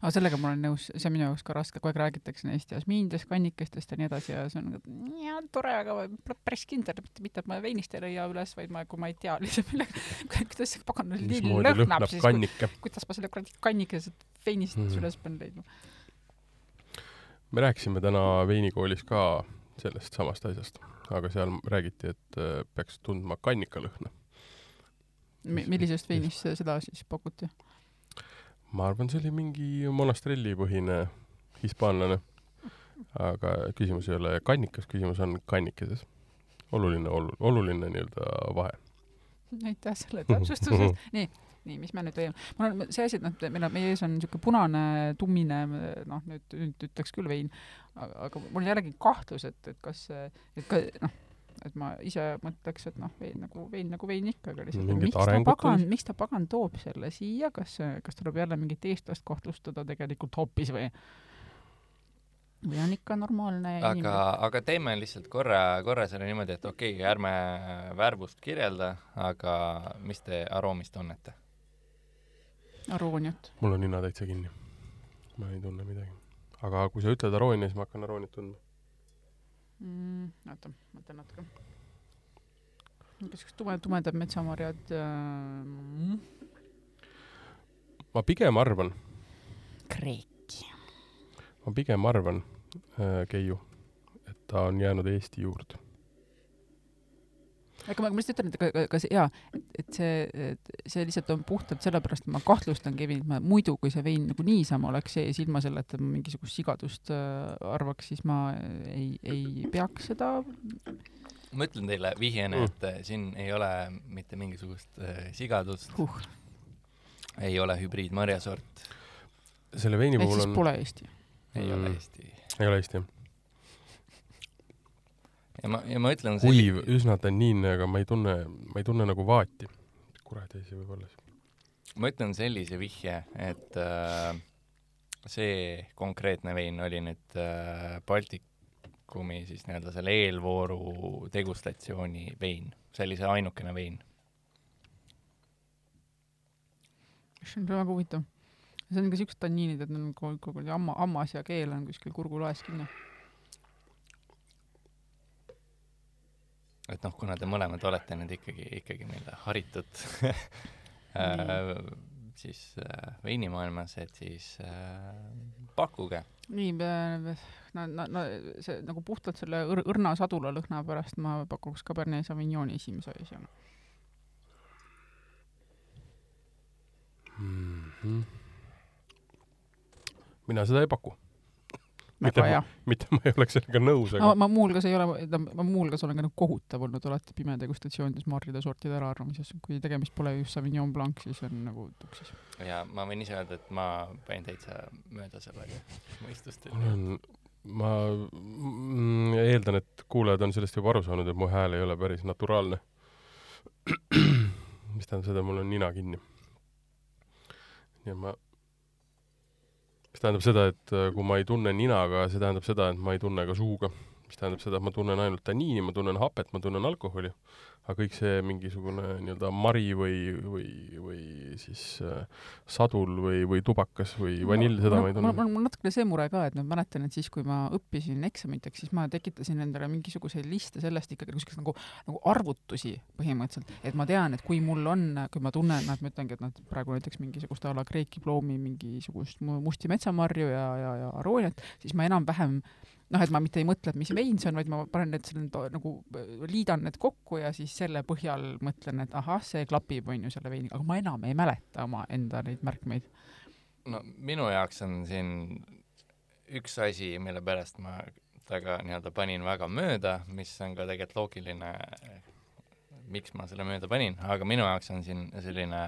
aga sellega ma olen nõus, see on minu jaoks ka raske, kogu aeg räägitakse neist jasmiinidest, kannikestest ja nii edasi ja see on nagu ja, tore, aga ma pole päris kindel, mitte, et ma veinist ei leia üles, vaid ma, kui ma ei tea lihtsalt millega, <laughs> kuidas see pagan lill lõhnab, siis kannike? kuidas ma selle kuradi kannikesed veinist Mhm. mm. üles pean leidma. me rääkisime täna veinikoolis ka sellest samast asjast, aga seal räägiti, et äh, peaks tundma kannikalõhna. millisest veinist se- seda siis pakuti? Ma arvan, see oli mingi Monastrelli põhine hispaanlane. aga küsimus ei ole kannikas, küsimus on kannikeses. oluline, oluline nii-öelda vahe. aitäh selle täpsustuse eest. <laughs> nii, nii, mis me nüüd teeme? mul on see asi, et noh, meil on, meie ees on niisugune punane, tummine, noh, nüüd, nüüd ütleks küll vein, aga, mul on jällegi kahtlus, et, et kas et ka noh, et ma ise mõtleks, et noh, vein nagu vein nagu vein ikka, aga lihtsalt miks ta pagan miks ta pagan toob selle siia, kas, kas tuleb jälle mingit eestlast kahtlustada tegelikult hoopis või või on ikka normaalne aga inimene?, aga teeme lihtsalt korra, korra selle niimoodi, et okei okay,, ärme värvust kirjelda, aga mis te aroomist tunnete? arooniat. mul on nina täitsa kinni. ma ei tunne midagi. aga kui sa ütled aroonia, siis ma hakkan arooniat tundma. mm,. oota, mõtlen natuke. niisugused tume, tumedad metsamarjad äh,. ma pigem arvan, Kreeki. ma pigem arvan äh,, Keiu, et ta on jäänud Eesti juurde. Aga ma, ma lihtsalt ütlen, et ka- ka- kas jaa, et, see, et see lihtsalt on puhtalt sellepärast, et ma kahtlustan Kevin, et ma muidu, kui see vein nagu niisama oleks sees, ilma selleta ma mingisugust sigadust äh, arvaks, siis ma ei, ei peaks seda ma ütlen teile vihjena Mm. mm., et äh, siin ei ole mitte mingisugust äh, sigadust, huh.. ei ole hübriidmarjasort, selle veini puhul siis on, pole Eesti. ei Mm. mm. ole Eesti. ei ole Eesti jah. Ja ma, ja ma ütlen kuiv, üsna tanniinne, aga ma ei tunne, ma ei tunne nagu vaati. kuradi asi võib olla siis. ma ütlen sellise vihje, et äh, see konkreetne vein oli nüüd äh, Baltikumi siis nii-öelda selle eelvooru degustatsiooni vein, see oli see ainukene vein. see on väga huvitav. see on ka siuksed tanniinid, et neil on kogu kogu aeg hamma, hammas ja keel on kuskil kurgulaes kinni. Et noh, kuna te mõlemad olete nüüd ikkagi, ikkagi nii-öelda haritud <laughs> äh, siis äh, veinimaailmas, et siis äh, pakkuge. nii, no, no, no see nagu puhtalt selle õr-, õrna sadula lõhna pärast ma pakuks Cabernet Sauvignoni esimese asjana. Mhm. mina seda ei paku. Mitte ma- <laughs> mitte ma ei oleks sellega nõus, aga ma muuhulgas ei ole, ma muuhulgas olen ka nagu kohutav olnud alati pime degustatsioonides marjade sortide äraarvamises, kui tegemist pole just Sauvignon Blanc, siis on nagu tuksis. ja ma võin ise öelda, et ma panin täitsa mööda sellega <laughs> mõistust. on, ma mm, eeldan, et kuulajad on sellest juba aru saanud, et mu hääl ei ole päris naturaalne. <clears throat> mis tähendab seda, mul on nina kinni. nii et ma, mis tähendab seda, et äh, kui ma ei tunne ninaga, see tähendab seda, et ma ei tunne ka suuga. Mis tähendab seda, et ma tunnen ainult tanniini, ma tunnen hapet, ma tunnen alkoholi, aga kõik see mingisugune nii-öelda mari või, või, või siis äh, sadul või, või tubakas või vanill, seda ma ei tunne. mul on natukene see mure ka, et ma mäletan, et siis, kui ma õppisin eksamiteks, siis ma tekitasin endale mingisuguseid liste sellest ikkagi niisugust nagu, nagu arvutusi põhimõtteliselt, et ma tean, et kui mul on, kui ma tunnen, noh, et ma ütlengi, et noh, praegu näiteks mingisugust a la Kreeki ploomi mingisugust mu- musti metsamarju ja, ja, ja arooniat, siis ma enam-vähem noh, et ma mitte ei mõtle, et mis vein see on, vaid ma panen need selle nagu liidan need kokku ja siis selle põhjal mõtlen, et ahah, see klapib, on ju, selle veiniga, aga ma enam ei mäleta oma enda neid märkmeid. no minu jaoks on siin üks asi, mille pärast ma temaga nii-öelda panin väga mööda, mis on ka tegelikult loogiline, miks ma selle mööda panin, aga minu jaoks on siin selline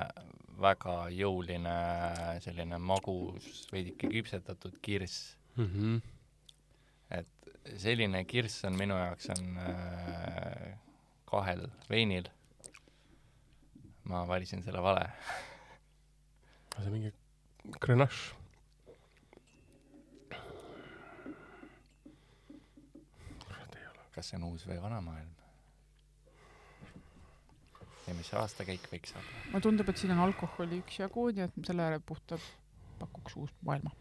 väga jõuline selline magus, veidike küpsetatud kirss. Mm -hmm. Selline kirss on minu jaoks on äh, kahel veinil. ma valisin selle vale. <laughs> see on mingi grenache. kas see on uus või vana maailm? ja mis see aastakäik võiks olla? mulle tundub, et siin on alkoholi üksjagu, nii et selle järel puhtalt pakuks uut maailma.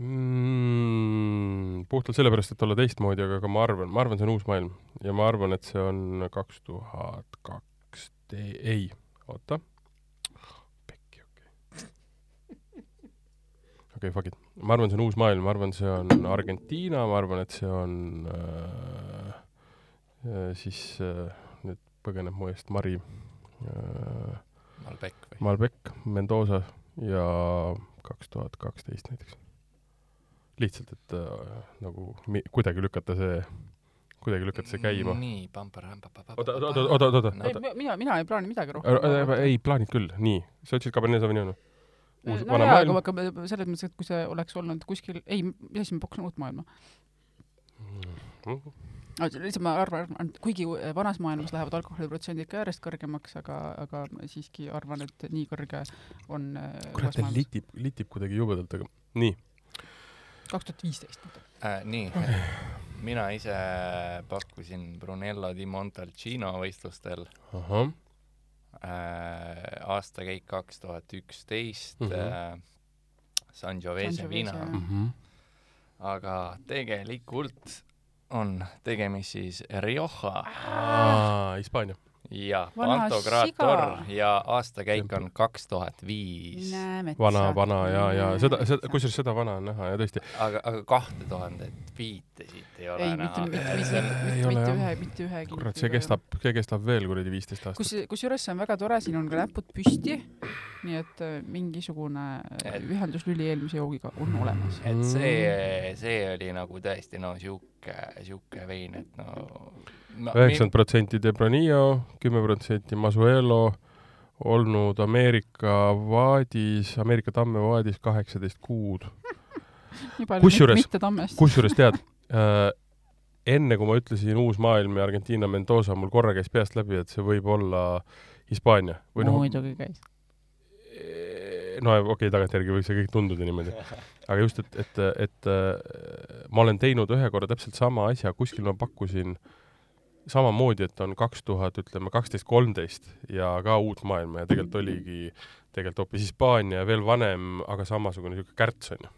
mm,. puhtalt sellepärast, et olla teistmoodi, aga ka ma arvan, ma arvan, see on uus maailm ja ma arvan, et see on kaks tuhat kaks, ei, oota. pekki, okei. okei okay,, fuck it. ma arvan, see on uus maailm, ma arvan, see on Argentiina, ma arvan, et see on äh, äh, siis äh, nüüd põgeneb mu eest Mari äh, Malbec või? Malbec, Mendoza ja kaks tuhat kaksteist näiteks. lihtsalt, et äh, nagu mi- kuidagi lükata see, kuidagi lükata see käima. nii, oota, oota, oota, oota, oota, ei, mina, mina ei plaani midagi rohkem. ei plaanid küll, nii, sa ütlesid Cabernet Sauvignon või? uus, no vana jaa, maailm aga, selles mõttes, et kui see oleks olnud kuskil, ei, mis asi, ma pakkusin uut maailma. mm.. lihtsalt ma arvan, et kuigi vanas maailmas lähevad alkoholiprotsendid ka järjest kõrgemaks, aga, aga siiski arvan, et nii kõrge on äh, kurat, ta litib, litib kuidagi jubedalt, aga nii. Kaks tuhat viisteist. äh,. nii, <laughs> mina ise pakkusin Brunello di Montalcino võistlustel ahah, äh, aastakäik kaks tuhat üksteist Mhm. äh, Sangiovese Sangiovese, viina jah. Mhm. aga tegelikult on tegemist siis Rioja Hispaania. Ja Vana Pantokrator siga. ja aastakäik on kaks tuhat viis. vana, vana ja, ja seda, seda, kusjuures seda vana on näha ja tõesti, aga, aga kahte tuhandet viite siit ei ole ei, näha. mitte, mitte, mitte, mitte ühe, mitte ühegi. kurat, see kestab, see kestab veel kuradi viisteist aastat. kus, kusjuures see on väga tore, siin on ka näpud püsti, nii et äh, mingisugune äh, Et- ühenduslüli eelmise joogiga on olemas. et see, see oli nagu tõesti no sihuke, sihuke vein, et no, üheksakümmend protsenti Tempranillo, kümme protsenti Masuelo, olnud Ameerika vaadis, Ameerika tamme vaadis kaheksateist kuud. Kusjuures- kusjuures tead <laughs> äh,, enne kui ma ütlesin Uus maailm ja Argentiina Mendoza, mul korra käis peast läbi, et see võib olla Hispaania või noh, muidugi käis. no okei okay,, tagantjärgi võiks see kõik tunduda niimoodi, aga just, et, et, et äh, ma olen teinud ühe korra täpselt sama asja, kuskil ma pakkusin samamoodi, et on kaks tuhat, ütleme kaksteist, kolmteist ja ka uut maailma ja tegelikult oligi tegelikult hoopis Hispaania veel vanem, aga samasugune niisugune kärts onju.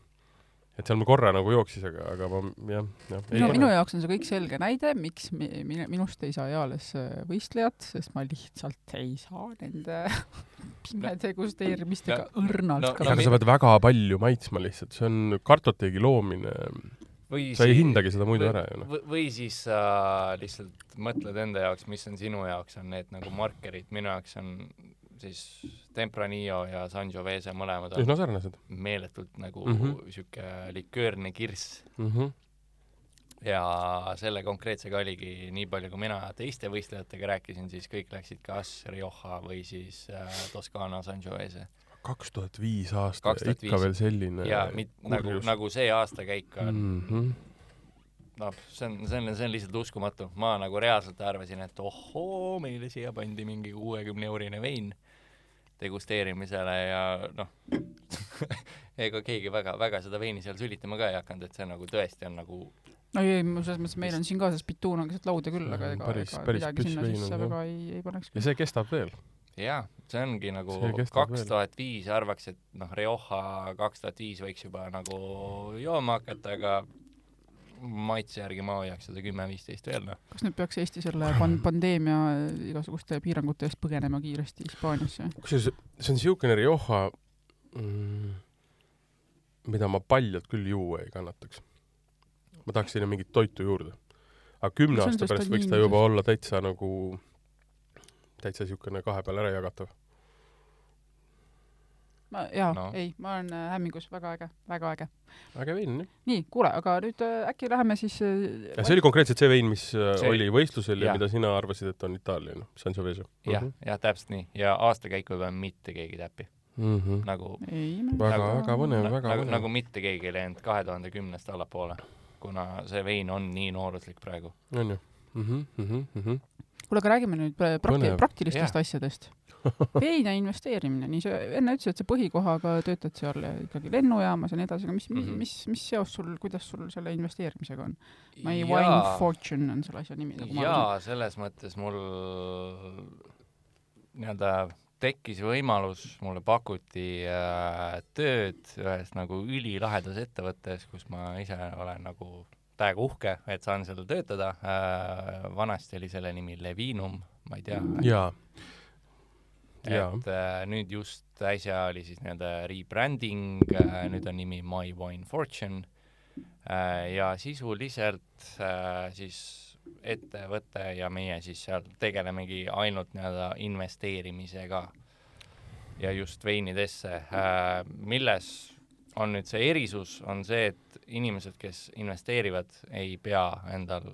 Et seal mul korra nagu jooksis, aga, aga ma jah, jah. minu, minu jaoks on see kõik selge näide, miks mi- mine- minust ei saa eales äh, võistlejat, sest ma lihtsalt ei saa nende <laughs> pimedegusteerimistega õrnalt no- ka aga sa pead väga palju maitsma lihtsalt, see on kartoteegi loomine, või sa ei siis- hindagi seda muidu või- ära ju noh. või, siis sa lihtsalt mõtled enda jaoks, mis on sinu jaoks, on need nagu markerid, minu jaoks on siis Tempranillo ja Sangiovese mõlemad on üsna sarnased meeletult nagu Mhm. mm -hmm. liköörne kirss mm. -hmm. ja selle konkreetsega oligi nii palju, kui mina teiste võistlejatega rääkisin, siis kõik läksid kas Rioja või siis äh, Toscana Sangiovese kaks tuhat viis aasta, 2005. ikka veel selline ja mit, nagu, nagu see aastakäik on mm. -hmm. noh, see on, see on, see on lihtsalt uskumatu. ma nagu reaalselt arvasin, et ohoo, meile siia pandi mingi kuuekümne eurine vein degusteerimisele ja noh, <laughs> ega keegi väga, väga seda veini seal sülitama ka ei hakanud, et see nagu tõesti on nagu no ei, selles mõttes, meil on siin ka see spituun on keset lauda küll, aga Mhm, ega, ega midagi sinna sisse väga ei, ei paneks ja see kestab veel. jaa, see ongi nagu kaks tuhat viis arvaks, et noh, Rioja kaks tuhat viis võiks juba nagu jooma hakata, aga maitse järgi ma hoiaks seda kümme-viisteist veel noh. kas nüüd peaks Eesti selle pan-, pandeemia igasuguste piirangute eest põgenema kiiresti Hispaaniasse? kusjuures see on niisugune Rioja mm,, mida ma paljalt küll juua ei kannataks. ma tahaks sinna mingit toitu juurde. aga kümne aasta pärast võiks ta juba olla täitsa nagu, täitsa niisugune kahe peale ära jagatav. ma, jaa No. ei, ma olen äh, hämmingus, väga äge, väga äge. äge vein jah. nii, kuule, aga nüüd äh, äkki läheme siis äh, ja see oli konkreetselt see vein, mis äh, See- oli võistlusel ja jah. mida sina arvasid, et on Itaalia, noh, Sangiovese jah, jah, täpselt nii. ja aastakäiku ei pane mitte keegi täppi. mm. -hmm. nagu ei, väga Nagu-, väga põnev, väga nagu, põnev nagu. mitte keegi ei läinud kahe tuhande kümnest allapoole, kuna see vein on nii nooruslik praegu. on ju? Kuule, aga räägime nüüd pra- prakti- praktilistest Jah. asjadest. vein ja investeerimine, nii sa enne ütlesid, et sa põhikohaga töötad seal ikkagi lennujaamas ja nii edasi, aga mis mm. -hmm. mis, mis seos sul, kuidas sul selle investeerimisega on? My Wine Fortune on selle asja nimi, nagu ma jaa, selles mõttes mul nii-öelda tekkis võimalus, mulle pakuti äh, tööd ühes nagu ülilahedas ettevõttes, kus ma ise olen nagu täiega uhke, et saan seal töötada äh,. vanasti oli selle nimi Levinum, ma ei tea, jaa. et äh, nüüd just äsja oli siis nii-öelda rebranding äh,, nüüd on nimi My Wine Fortune äh, ja sisuliselt äh, siis ettevõte ja meie siis seal tegelemegi ainult nii-öelda investeerimisega ja just veinidesse äh,, milles on nüüd see erisus, on see, et inimesed, kes investeerivad, ei pea endal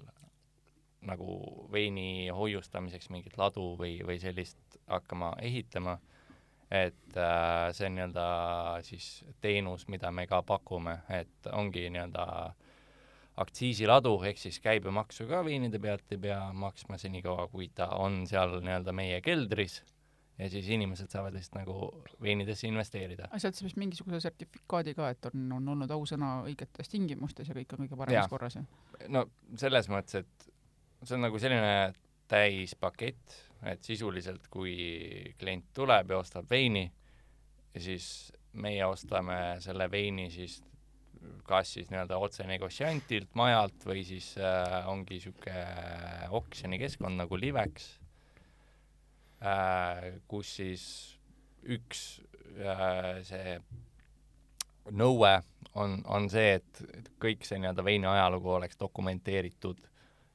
nagu veini hoiustamiseks mingit ladu või, või sellist hakkama ehitama, et äh, see on nii-öelda siis teenus, mida me ka pakume, et ongi nii-öelda aktsiisiladu ehk siis käibemaksu ka veinide pealt ei pea maksma senikaua, kui ta on seal nii-öelda meie keldris ja siis inimesed saavad lihtsalt nagu veinidesse investeerida. saad sa vist mingisuguse sertifikaadi ka, et on, on olnud ausõna õigetes tingimustes ja kõik on kõige paremas korras? no selles mõttes, et see on nagu selline täispakett, et sisuliselt kui klient tuleb ja ostab veini ja siis meie ostame selle veini siis kas siis nii-öelda otse negotsiantilt majalt või siis äh, ongi niisugune oksjonikeskkond nagu Livex kus siis üks äh, see nõue on, on see, et kõik see nii-öelda veini ajalugu oleks dokumenteeritud,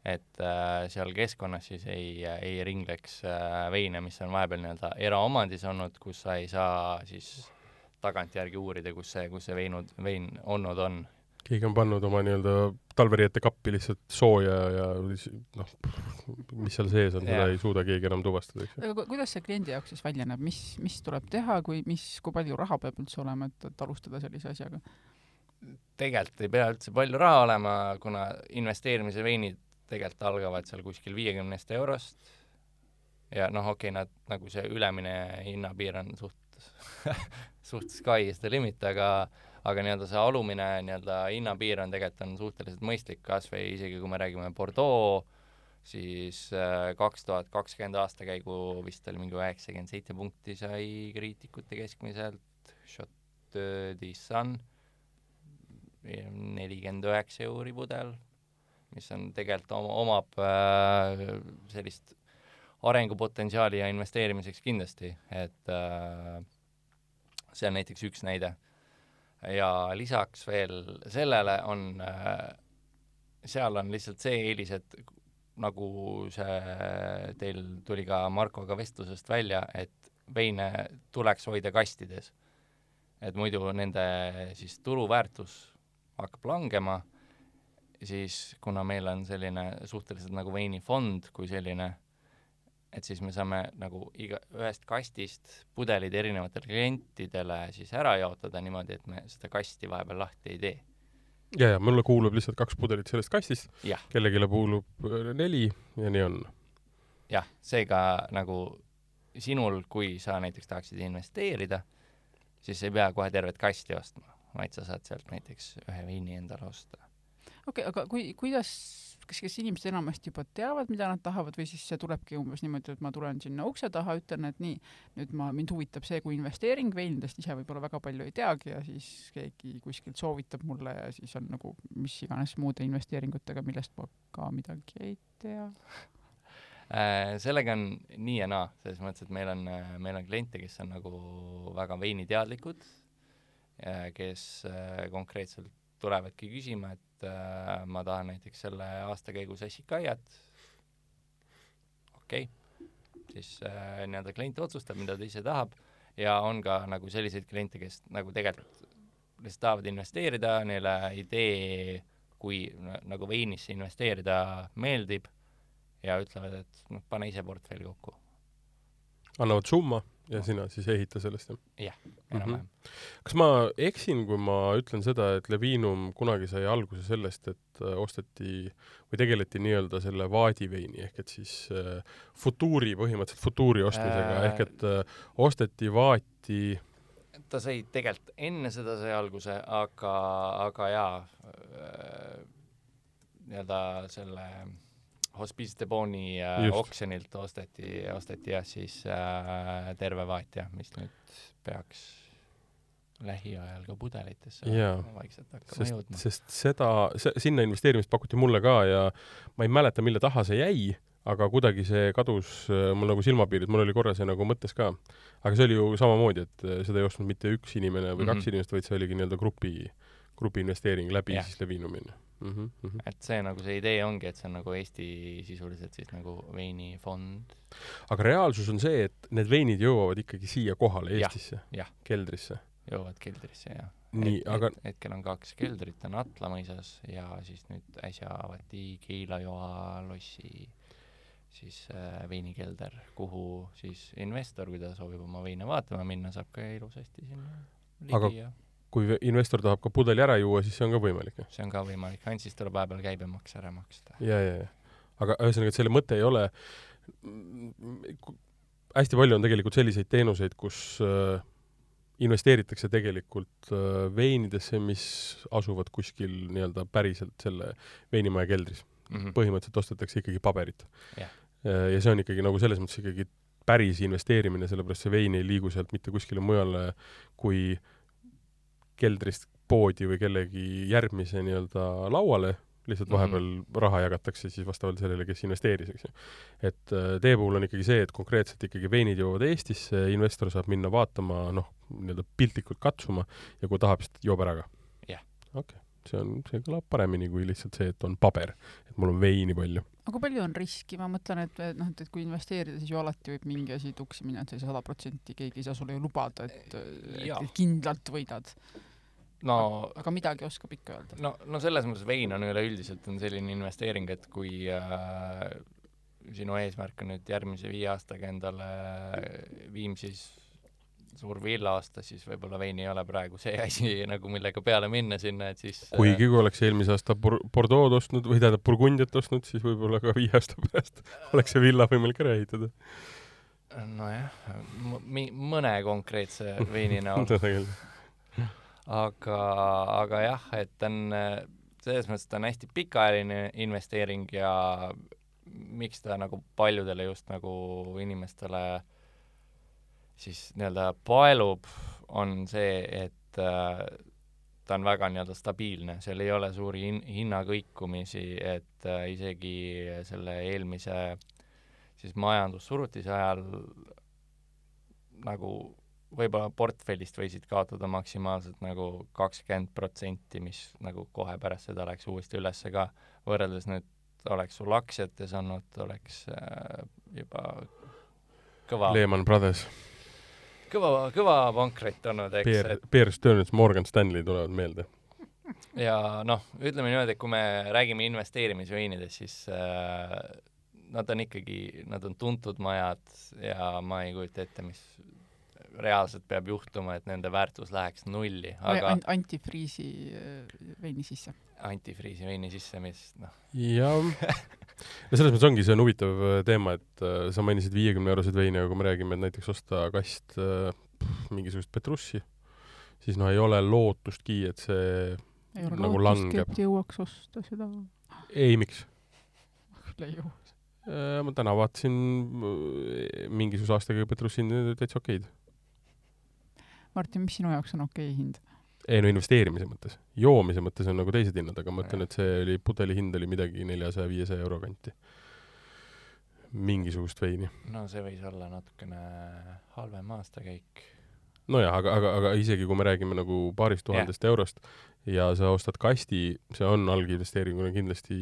et äh, seal keskkonnas siis ei, ei ringleks äh, veine, mis on vahepeal nii-öelda eraomandis olnud, kus sa ei saa siis tagantjärgi uurida, kus see, kus see veinud, vein olnud on. Keegi on pannud oma nii-öelda talveriiete kappi lihtsalt sooja ja noh, mis seal sees on, seda ei suuda keegi enam tuvastada, eks ju. aga ku- kuidas see kliendi jaoks siis välja näeb, mis, mis tuleb teha, kui, mis, kui palju raha peab üldse olema, et, et alustada sellise asjaga? tegelikult ei pea üldse palju raha olema, kuna investeerimise veinid tegelikult algavad seal kuskil viiekümnest eurost ja noh, okei okay,, nad nagu see ülemine hinnapiir on suht <laughs> suht sky is the limit, aga aga nii-öelda see alumine nii-öelda hinnapiir on tegelikult on suhteliselt mõistlik, kas või isegi kui me räägime Bordeaux siis äh, kaks tuhat kakskümmend aastakäigu vist oli mingi üheksakümmend seitse punkti sai kriitikute keskmiselt, the Sun nelikümmend üheksa euri pudel, mis on tegelikult oma, omab äh, sellist arengupotentsiaali ja investeerimiseks kindlasti, et äh, see on näiteks üks näide. Ja lisaks veel sellele on äh,, seal on lihtsalt see eelis, et nagu see teil tuli ka Markoga vestlusest välja, et veine tuleks hoida kastides. et muidu nende siis turuväärtus hakkab langema, siis kuna meil on selline suhteliselt nagu veinifond kui selline, et siis me saame nagu iga, ühest kastist pudelid erinevatele klientidele siis ära jaotada niimoodi, et me seda kasti vahepeal lahti ei tee. ja, ja mulle kuulub lihtsalt kaks pudelit sellest kastist, kellelegi kuulub äh, neli ja nii on. jah, seega nagu sinul, kui sa näiteks tahaksid investeerida, siis ei pea kohe tervet kasti ostma, vaid sa saad sealt näiteks ühe veini endale osta. okei okay,, aga kui, kuidas, kas, kas inimesed enamasti juba teavad, mida nad tahavad või siis see tulebki umbes niimoodi, et ma tulen sinna ukse taha, ütlen, et nii, nüüd ma, mind huvitab see kui investeering, veinidest ise võib-olla väga palju ei teagi ja siis keegi kuskilt soovitab mulle ja siis on nagu mis iganes muude investeeringutega, millest ma ka midagi ei tea. Äh, sellega on nii ja naa, selles mõttes, et meil on, meil on kliente, kes on nagu väga veiniteadlikud, kes äh, konkreetselt tulevadki küsima, et äh, ma tahan näiteks selle aasta käigus Assikaiat, okei okay., siis äh, nii-öelda klient otsustab, mida ta ise tahab ja on ka nagu selliseid kliente, kes nagu tegelikult lihtsalt tahavad investeerida, neile idee, kui nagu veinisse investeerida meeldib ja ütlevad, et noh, pane ise portfelli kokku. annavad summa ja sina siis ehita sellest, jah? jah, enam-vähem. kas ma eksin, kui ma ütlen seda, et Levinum kunagi sai alguse sellest, et äh, osteti või tegeleti nii-öelda selle vaadiveini ehk et siis äh, futuuri, põhimõtteliselt futuuri ostmisega Äh. ehk et äh, osteti vaati ta sai tegelikult enne seda sai alguse, aga, aga jaa äh,, nii-öelda selle Hospice de Boni äh, oksjonilt osteti, osteti jah siis äh, terve vaat jah, mis nüüd peaks lähiajal ka pudelitesse Jaa. vaikselt hakkama sest, jõudma. sest seda, sinna investeerimist pakuti mulle ka ja ma ei mäleta, mille taha see jäi, aga kuidagi see kadus äh, mul nagu silmapiirilt, mul oli korra see nagu mõttes ka. aga see oli ju samamoodi, et äh, seda ei ostnud mitte üks inimene või mm -hmm. Mhm. kaks inimest, vaid see oligi nii-öelda grupi, grupi investeering läbi Jah. siis Levinumi mm. -hmm, mm -hmm. et see nagu see idee ongi, et see on nagu Eesti sisuliselt siis nagu veinifond. aga reaalsus on see, et need veinid jõuavad ikkagi siia kohale Jah, Eestisse, jah. keldrisse. jõuavad keldrisse ja nii, aga et, hetkel on kaks keldrit, on Atla mõisas ja siis nüüd äsja avati Keila-Joa lossi siis äh, veinikelder, kuhu siis investor, kui ta soovib oma veine vaatama minna, saab ka ilusasti sinna ligi Aga- ja kui ve- investor tahab ka pudeli ära juua, siis see on ka võimalik, see on ka võimalik, ainult siis tuleb vahepeal käibemaks ära maksta. ja, ja, ja. aga ühesõnaga, et selle mõte ei ole, hästi palju on tegelikult selliseid teenuseid, kus äh, investeeritakse tegelikult äh, veinidesse, mis asuvad kuskil nii-öelda päriselt selle veinimaja keldris. Mm -hmm. põhimõtteliselt ostetakse ikkagi paberit Jah. Äh, ja see on ikkagi nagu selles mõttes ikkagi päris investeerimine, sellepärast see vein ei liigu sealt mitte kuskile mujale kui keldrist poodi või kellegi järgmise nii-öelda lauale, lihtsalt Mhm. vahepeal raha jagatakse siis vastavalt sellele, kes investeeris, eks ju. et äh, teie puhul on ikkagi see, et konkreetselt ikkagi veinid jõuavad Eestisse, investor saab minna vaatama, noh, nii-öelda piltlikult katsuma ja kui tahab, siis joob ära ka? Jah. okei okay. see on, see kõlab paremini kui lihtsalt see, et on paber, et mul on veini palju. aga kui palju on riski, ma mõtlen, et noh, et, et kui investeerida, siis ju alati võib mingi asi tuksi minna, et sa ei saa sada protsenti, keegi ei saa sulle ju lubada, et, et, et kindlalt võidad. No aga midagi oskab ikka öelda. no, no selles mõttes vein on üleüldiselt on selline investeering, et kui äh, sinu eesmärk on nüüd järgmise viie aastaga endale Viimsis suur villa osta, siis võib-olla vein ei ole praegu see <laughs> asi nagu, millega peale minna sinna, et siis kuigi kui oleks eelmise aasta Bor-, Bordeaux ostnud või tähendab Burgundiat ostnud, siis võib-olla ka viie aasta pärast oleks see villa võimalik ära ehitada. äh, nojah, mõne konkreetse veini <laughs> näol. Aga, aga jah, et ta on, selles mõttes ta on hästi pikaajaline investeering ja miks ta nagu paljudele just nagu inimestele siis nii-öelda paelub, on see, et äh, ta on väga nii-öelda stabiilne, seal ei ole suuri hin-, hinnakõikumisi, et äh, isegi selle eelmise siis majandussurutise ajal nagu võib-olla portfellist võisid kaotada maksimaalselt nagu kakskümmend protsenti, mis nagu kohe pärast seda läks uuesti ülesse ka, võrreldes nüüd oleks sul aktsiates olnud, oleks äh, juba kõva Lehman Brothers, kõva, kõva pankrot olnud, eks, Bear et, Bear Stearns, Morgan Stanley tulevad meelde. ja noh, ütleme niimoodi, et kui me räägime investeerimisveinidest, siis äh, nad on ikkagi, nad on tuntud majad ja ma ei kujuta ette, mis reaalselt peab juhtuma, et nende väärtus läheks nulli, aga Ant- antifriisi äh, veini sisse. antifriisi veini sisse, mis noh, jah, <laughs> no selles mõttes ongi, see on huvitav äh, teema, et äh, sa mainisid viiekümne euroseid veine, aga kui me räägime, et näiteks osta kast äh, pff, mingisugust petrussi, siis noh, ei ole lootustki, et see, ei ole Nagu lootustki, langeb. et jõuaks osta seda. ei, miks? <laughs> ei jõua. ma täna vaatasin äh, mingisuguse aastaga petrussi hind täitsa okeid. Martin, mis sinu jaoks on okei okay hind? ei no investeerimise mõttes, joomise mõttes on nagu teised hinnad, aga ma ütlen, et see oli, pudeli hind oli midagi neljasaja-viiesaja euro kanti. mingisugust veini. no see võis olla natukene halvem aastakäik. nojah, aga, aga, aga isegi kui me räägime nagu paarist tuhandest eurost ja sa ostad kasti, see on alginvesteeringuna kindlasti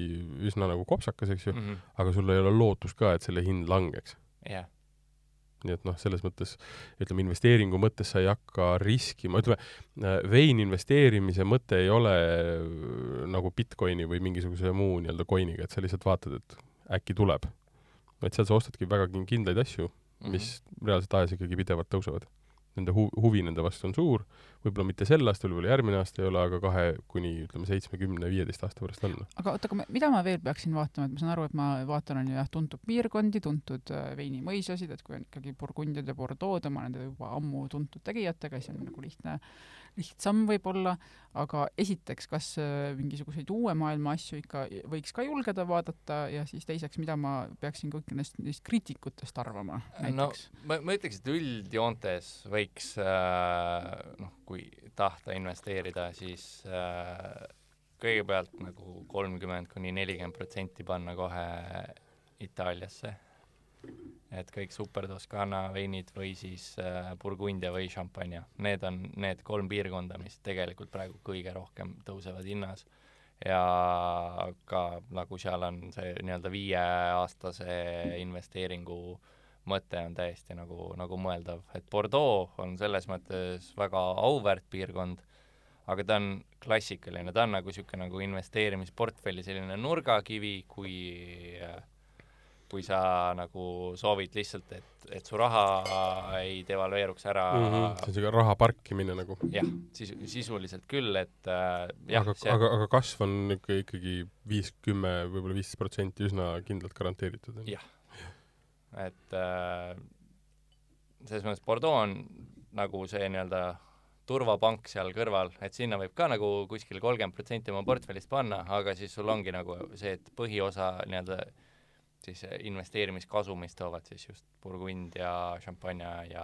üsna nagu kopsakas, eks ju, Mhm. aga sul ei ole lootust ka, et selle hind langeks. jah, nii et noh, selles mõttes ütleme, investeeringu mõttes sa ei hakka riskima, ütleme, veini investeerimise mõte ei ole äh, nagu Bitcoini või mingisuguse muu nii-öelda coin'iga, et sa lihtsalt vaatad, et äkki tuleb. vaid seal sa ostadki väga kin- kindlaid asju, mis reaalselt ajas ikkagi pidevalt tõusevad. Nende hu-, huvi nende vastu on suur, võib-olla mitte sel aastal, võib-olla järgmine aasta ei ole, aga kahe kuni ütleme, seitsme, kümne, viieteist aasta pärast on. aga oota, aga mida ma veel peaksin vaatama, et ma saan aru, et ma vaatan, on ju jah, tuntud piirkondi, tuntud äh, veinimõisasid, et kui on ikkagi Burgundiad ja Bordeaux, ma olen juba ammu tuntud tegijatega, siis on nagu lihtne, lihtsam võib-olla, aga esiteks, kas äh, mingisuguseid uue maailma asju ikka võiks ka julgeda vaadata ja siis teiseks, mida ma peaksin kõik nendest, neist kriitikutest arvama no näiteks ma, ma ütleks, et üldjoontes võiks äh, noh, kui tahta investeerida, siis äh, kõigepealt nagu kolmkümmend kuni nelikümmend protsenti panna kohe Itaaliasse. Et kõik Super Toscana veinid või siis äh, Burgundia või Champagne, need on need kolm piirkonda, mis tegelikult praegu kõige rohkem tõusevad hinnas. Ja ka nagu seal on see nii-öelda viieaastase investeeringu mõte on täiesti nagu, nagu mõeldav, et Bordeaux on selles mõttes väga auväärt piirkond, aga ta on klassikaline, ta on nagu niisugune nagu investeerimisportfelli selline nurgakivi, kui kui sa nagu soovid lihtsalt, et, et su raha ei devalveeruks ära Mm -hmm. see on siuke raha parkimine nagu. jah, sisu, sisuliselt küll, et äh, jah aga, aga, aga kasv on ikka ikkagi viis, kümme, võib-olla viisteist protsenti üsna kindlalt garanteeritud. Jah. et äh, selles mõttes Bordeaux on nagu see nii-öelda turvapank seal kõrval, et sinna võib ka nagu kuskil kolmkümmend protsenti oma portfellist panna, aga siis sul ongi nagu see, et põhiosa nii-öelda siis investeerimiskasumist toovad siis just Burgund ja Champagne ja,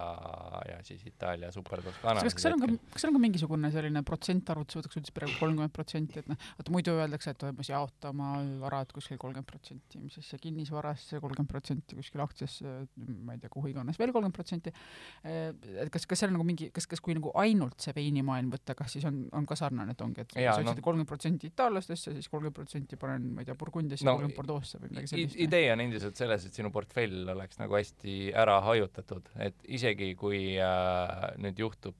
ja siis Itaalia Super Toscana. kas, seal on ka, kas seal on ka mingisugune selline protsentarvutus, võtaks üldse praegu kolmkümmend protsenti, et noh, vaata muidu öeldakse, et umbes jaota oma varad kuskil kolmkümmend protsenti, mis see kinnisvarasse kolmkümmend protsenti, kuskil aktsiasse, ma ei tea, kuhu iganes veel kolmkümmend protsenti. et kas, kas seal on nagu mingi, kas, kas kui nagu ainult see veinimaailm võtta, kas siis on, on ka sarnane, et ongi, et sa ütlesid kolmkümmend protsenti itaallastesse, siis kolmkümmend protsenti panen, ma ei tea, Burgundiasse No, kolmkümmend Bordeaux'sse või midagi sellist. idee on endiselt selles, et sinu portfell oleks nagu hästi ära hajutatud, et isegi kui äh, nüüd juhtub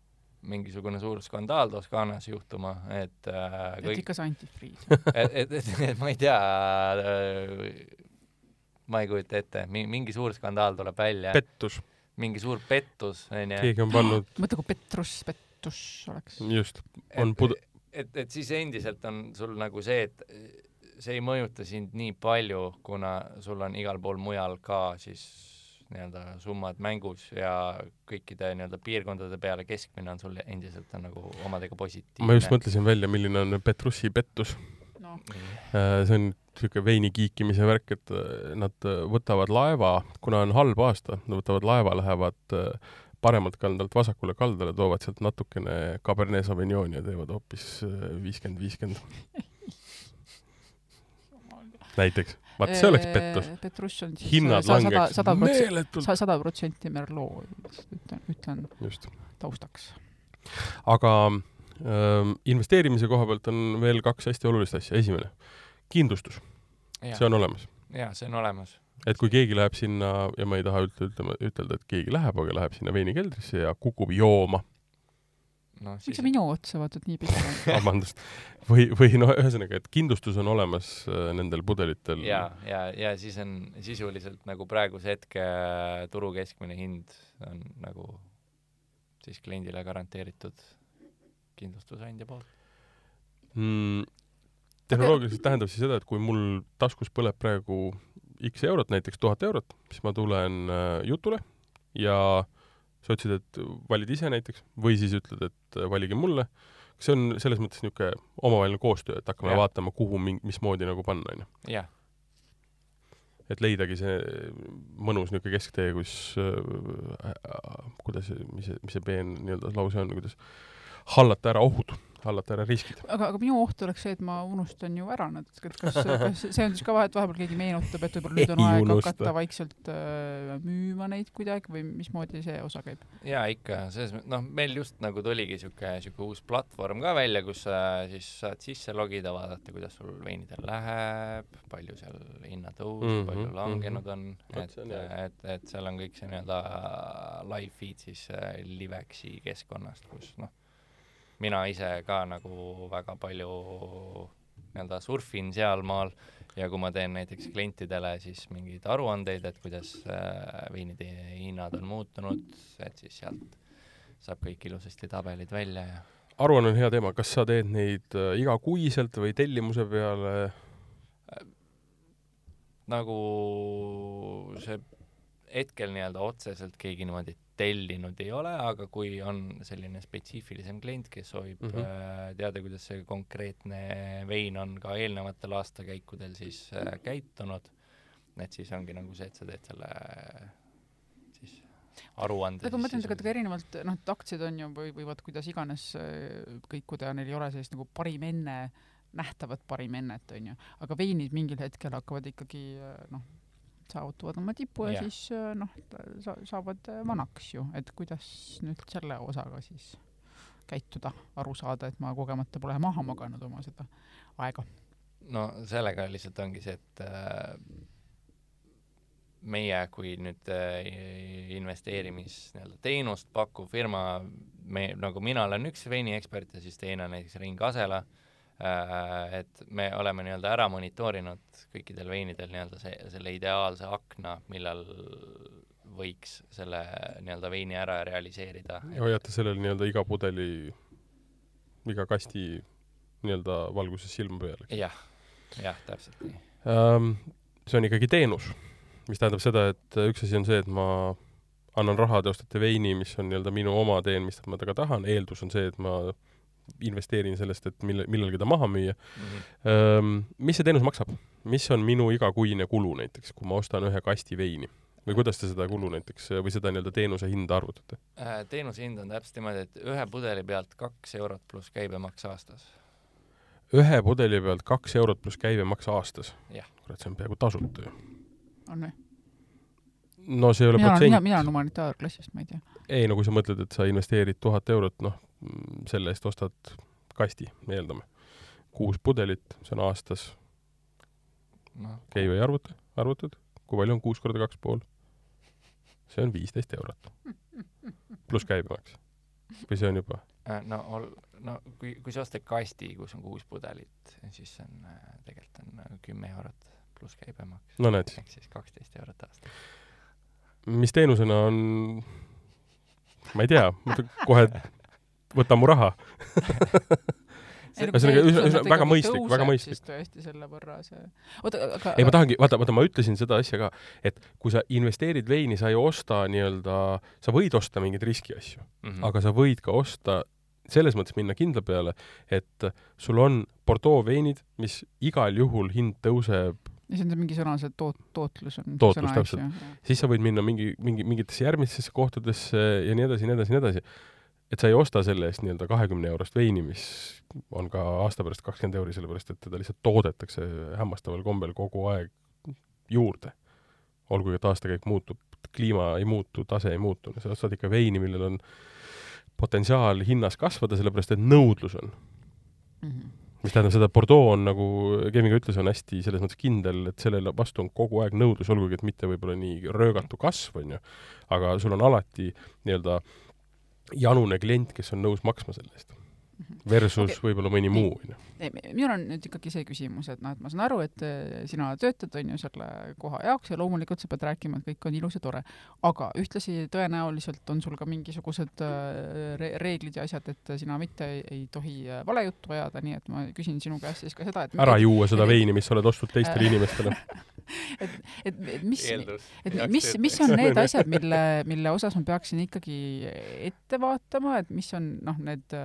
mingisugune suur skandaal Toskaanas juhtuma, et äh, et kõik, ikka see antifriis. <laughs> et, et, et, et ma ei tea äh,, ma ei kujuta ette, mingi suur skandaal tuleb välja, pettus, mingi suur pettus, onju. keegi on pannud, <gasps> mõtle, kui Petrus, Pettus oleks. just, on pud-, et, et siis endiselt on sul nagu see, et see ei mõjuta sind nii palju, kuna sul on igal pool mujal ka siis nii-öelda summad mängus ja kõikide nii-öelda piirkondade peale keskmine on sul endiselt on nagu omadega positiivne. ma just mõtlesin välja, milline on Petrussi pettus. noh, see on niisugune veini kiikimise värk, et äh, nad äh, võtavad laeva, kuna on halb aasta, nad võtavad laeva, lähevad äh, paremalt kaldalt vasakule kaldale, toovad sealt natukene Cabernet Sauvignoni ja teevad hoopis viiskümmend, viiskümmend. <laughs> näiteks. vaat see oleks pettus. Petrus on siis hinnad langeks sada protsenti, sada protsenti Merlot, ütlen, ütlen Just. taustaks. aga ähm, investeerimise koha pealt on veel kaks hästi olulist asja. esimene, kindlustus. see on olemas. jaa, see on olemas et kui keegi läheb sinna ja ma ei taha üldse ütlema, ütelda, et keegi läheb, aga läheb sinna veinikeldrisse ja kukub jooma no, siis... miks sa minu otsa vaatad nii pikalt <laughs> vabandust. või, või noh, ühesõnaga, et kindlustus on olemas äh, nendel pudelitel. ja, ja, ja siis on sisuliselt nagu praeguse hetke turu keskmine hind on nagu siis kliendile garanteeritud kindlustusandja poolt mm,. tehnoloogiliselt okay. tähendab siis seda, et kui mul taskus põleb praegu X eurot, näiteks tuhat eurot, siis ma tulen äh, jutule ja sa ütlesid, et valid ise näiteks või siis ütled, et äh, valige mulle. see on selles mõttes niisugune omavaheline koostöö, et hakkame ja. vaatama, kuhu ming-, mismoodi nagu panna, onju. jah et leidagi see mõnus niisugune kesktee, kus äh, äh, kuidas, mis see, mis see peen nii-öelda lause on, kuidas hallata ära ohud hallata ära riskid. aga, aga minu oht oleks see, et ma unustan ju ära need, et kas, kas see on siis ka vahet, vahepeal keegi meenutab, et võib-olla nüüd on <laughs> aeg unusta. hakata vaikselt äh, müüma neid kuidagi või mismoodi see osa käib? jaa, ikka, selles mõttes, noh, meil just nagu tuligi siuke, siuke uus platvorm ka välja, kus sa siis saad sisse logida, vaadata, kuidas sul veinidel läheb, palju seal hinnatõus mm, -hmm, palju langenud mm -hmm. on, et, et, et seal on kõik see nii-öelda live feed siis äh, Livexi keskkonnast, kus noh mina ise ka nagu väga palju nii-öelda surfin sealmaal ja kui ma teen näiteks klientidele siis mingeid aruandeid, et kuidas äh, veinide hinnad on muutunud, et siis sealt saab kõik ilusasti tabelid välja ja aruanne on hea teema, kas sa teed neid äh, igakuiselt või tellimuse peale äh,? nagu see hetkel nii-öelda otseselt keegi niimoodi tellinud ei ole, aga kui on selline spetsiifilisem klient, kes soovib mm -hmm. teada, kuidas see konkreetne vein on ka eelnevatel aastakäikudel siis äh, käitunud, et siis ongi nagu see, et sa teed selle siis aruande. aga ma mõtlen tegelikult erinevalt, noh, et aktsiad on ju, või võivad kuidas iganes äh, kõikuda, neil ei ole sellist nagu parim enne, nähtavat parim ennet, on ju, aga veinid mingil hetkel hakkavad ikkagi noh, saavutavad oma tipu ja, ja siis äh, noh, saavad äh, vanaks ju, et kuidas nüüd selle osaga siis käituda, aru saada, et ma kogemata pole maha maganud oma seda aega. no sellega lihtsalt ongi see, et äh, meie kui nüüd äh, investeerimis nii-öelda teenust pakkuv firma, me, nagu mina olen üks veiniekspert ja siis teine on näiteks Rein Kasela Äh, et me oleme nii-öelda ära monitoorinud kõikidel veinidel nii-öelda see, selle ideaalse akna, millal võiks selle nii-öelda veini ära realiseerida. ja hoiate sellel nii-öelda iga pudeli, iga kasti nii-öelda valguses silma peal, eks? jah, jah, täpselt nii um,. see on ikkagi teenus, mis tähendab seda, et üks asi on see, et ma annan raha, te ostate veini, mis on nii-öelda minu oma, teen, mis ma temaga tahan, eeldus on see, et ma investeerin sellest, et mille, millalgi ta maha müüa mm. -hmm. mis see teenus maksab? mis on minu igakuine kulu näiteks, kui ma ostan ühe kasti veini? või kuidas te seda kulu näiteks või seda nii-öelda teenuse hinda arvutate äh,? teenuse hind on täpselt niimoodi, et ühe pudeli pealt kaks eurot pluss käibemaks aastas. ühe pudeli pealt kaks eurot pluss käibemaks aastas? kurat, see on peaaegu tasuta ju. on või? No see ei ole mina, protsent. mina, mina olen humanitaarklassist, ma ei tea. ei, no kui sa mõtled, et sa investeerid tuhat eurot, noh, selle eest ostad kasti, eeldame. kuus pudelit, see on aastas no.. käi või arvuta, arvutad, kui palju on kuus korda kaks pool? see on viisteist eurot. pluss käibemaks. või see on juba? Äh, no ol-, no kui, kui sa ostad kasti, kus on kuus pudelit, siis see on äh, tegelikult on äh, kümme eurot pluss käibemaks. no ehk siis kaksteist eurot aastas. Mis teenusena on, ma ei tea, kohe võta mu raha ühesõnaga, üsna väga mõistlik, väga mõistlik. tõesti selle võrra see, oota, aga ei, ma tahangi, vaata, vaata, ma ütlesin seda asja ka, et kui sa investeerid veini, sa ei osta nii-öelda, sa võid osta mingeid riskiasju mm, -hmm. aga sa võid ka osta selles mõttes minna kindla peale, et sul on Bordeaux veinid, mis igal juhul hind tõuseb ja see on mingi sõna, see toot-, tootlus on Tootlus, täpselt. siis sa võid minna mingi, mingi, mingitesse järgmistesse kohtadesse ja nii edasi, nii edasi, nii edasi. et sa ei osta selle eest nii-öelda kahekümne eurost veini, mis on ka aasta pärast kakskümmend euri, sellepärast et teda lihtsalt toodetakse hämmastaval kombel kogu aeg juurde. olgugi, et aastakäik muutub, kliima ei muutu, tase ei muutu, sa ostad ikka veini, millel on potentsiaal hinnas kasvada, sellepärast et nõudlus on Mhm. Mis tähendab seda, Bordeaux on nagu Kevin ka ütles, on hästi selles mõttes kindel, et sellele vastu on kogu aeg nõudlus, olgugi et mitte võib-olla nii röögatu kasv, on ju, aga sul on alati nii-öelda janune klient, kes on nõus maksma selle eest. Versus Okei. okay. võib-olla mõni muu, on ju. ei, minul on nüüd ikkagi see küsimus, et noh, et ma saan aru, et eh, sina töötad, on ju, selle koha jaoks ja loomulikult sa pead rääkima, et kõik on ilus ja tore. aga ühtlasi tõenäoliselt on sul ka mingisugused eh, re reeglid ja asjad, et sina mitte ei, ei tohi eh, valejuttu ajada, nii et ma küsin sinu käest siis ka seda, et ära juua seda et- veini, mis sa oled ostnud teistele inimestele. <laughs> et, et, et mis, et mis, mis on need <laughs> asjad, mille, mille osas ma peaksin ikkagi ette vaatama, et mis on noh, need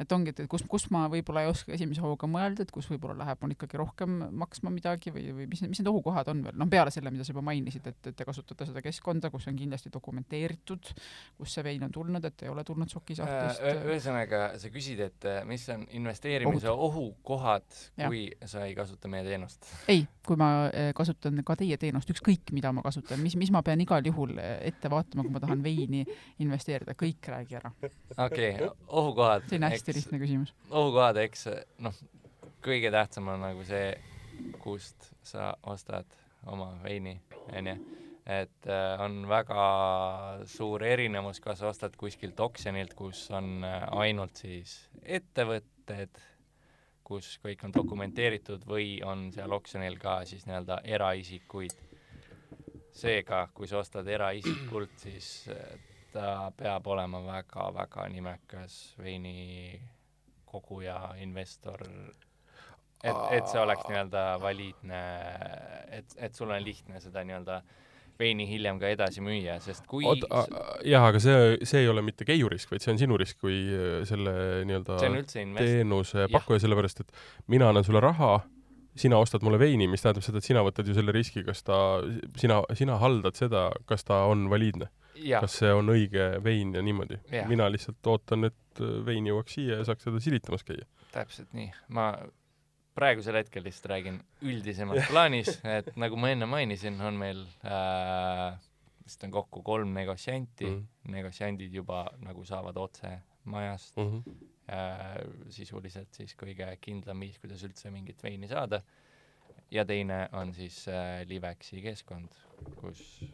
et ongi, et kus, kus ma võib-olla ei oska esimese hooga mõelda, et kus võib-olla läheb mul ikkagi rohkem maksma midagi või, või mis, mis need ohukohad on veel, noh peale selle, mida sa juba mainisid, et, et te kasutate seda keskkonda, kus on kindlasti dokumenteeritud, kust see vein on tulnud, et ei ole tulnud sokisahtlist Äh, ühesõnaga, sa küsid, et äh, mis on investeerimise ohukohad, Jah. kui sa ei kasuta meie teenust? ei, kui ma eh, kasutan ka teie teenust, ükskõik mida ma kasutan, mis, mis ma pean igal juhul eh, ette vaatama, kui ma tahan veini investeerida, kõik räägi ära. okei okay,, ohukohad. see on hästi lihtne küsimus. ohukohad, eks noh, kõige tähtsam on nagu see, kust sa ostad oma veini, onju. et äh, on väga suur erinevus, kas ostad kuskilt oksjonilt, kus on äh, ainult siis ettevõtted, kus kõik on dokumenteeritud või on seal oksjonil ka siis nii-öelda eraisikuid. seega, kui sa ostad eraisikult, siis äh, ta peab olema väga-väga nimekas veini koguja, investor, et, et see oleks nii-öelda valiidne, et, et sul on lihtne seda nii-öelda veini hiljem ka edasi müüa, sest kui oota, jah, aga see, see ei ole mitte keiurisk, vaid see on sinu risk kui äh, selle nii-öelda teenuse pakkuja, sellepärast et mina annan sulle raha, sina ostad mulle veini, mis tähendab seda, et sina võtad ju selle riski, kas ta, sina, sina haldad seda, kas ta on valiidne, kas see on õige vein ja niimoodi mina lihtsalt ootan, et äh, vein jõuaks siia ja saaks seda silitamas käia. täpselt nii, ma praegusel hetkel lihtsalt räägin üldisemas <laughs> plaanis, et nagu ma enne mainisin, on meil äh, vist on kokku kolm negotsianti Mhm. mm., negotsiandid juba nagu saavad otse majast Mm -hmm. äh, sisuliselt siis kõige kindlam viis, kuidas üldse mingit veini saada. ja teine on siis äh, Livexi keskkond, kus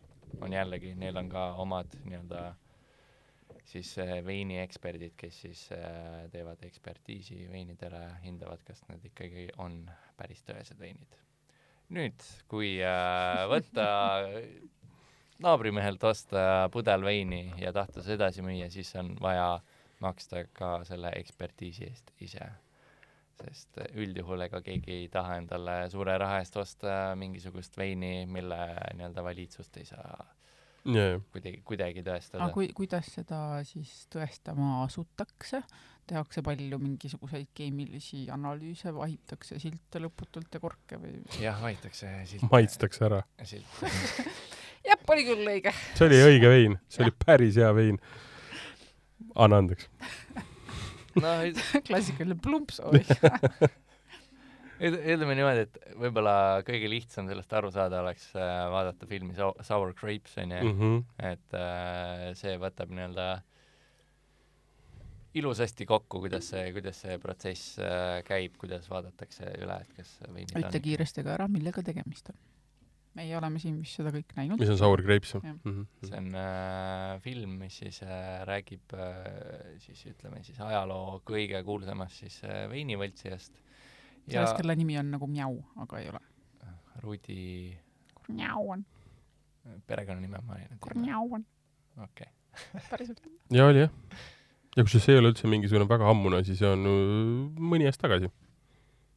on jällegi, neil on ka omad nii-öelda siis äh, veinieksperdid, kes siis äh, teevad ekspertiisi veinidele, hindavad, kas need ikkagi on päris tõesed veinid. nüüd, kui äh, võtta <laughs> naabrimehelt osta pudel veini ja tahta seda edasi müüa, siis on vaja maksta ka selle ekspertiisi eest ise. Sest üldjuhul ega keegi ei taha endale suure raha eest osta mingisugust veini, mille nii-öelda valitsust ei saa yeah.. kuidagi, kuidagi tõestada aga. kui, kuidas seda siis tõestama asutakse? tehakse palju mingisuguseid keemilisi analüüse, vahitakse silte lõputult ja korke või? jah, hoitakse silt. maitstakse ära. silt. jah, oli küll õige. see oli õige vein, see oli päris hea vein. anna andeks. <laughs> noh, <laughs> klassikaline plumps, <laughs> oi. ütleme niimoodi, et võib-olla kõige lihtsam sellest aru saada oleks äh, vaadata filmi Sour, Grapes onju mm., Mhm. et äh, see võtab nii-öelda ilusasti kokku, kuidas see, kuidas see protsess äh, käib, kuidas vaadatakse üle, et kas veinid ütle kiiresti ka ära, millega tegemist on. Meie oleme siin vist seda kõik näinud mis. on sour grapes Jah. mm? -hmm. see on äh, film, mis siis äh, räägib äh, siis ütleme siis ajaloo kõige kuulsamast siis äh, veinivõltsijast ja sellest, kelle nimi on nagu Mjau, aga ei ole. Rudi Mjau on, perekonnanime ma ei tea. Mjau on, okei, päriselt. ja oli jah. ja kusjuures see ei ole üldse mingisugune väga ammune asi, see on äh, mõni aasta tagasi.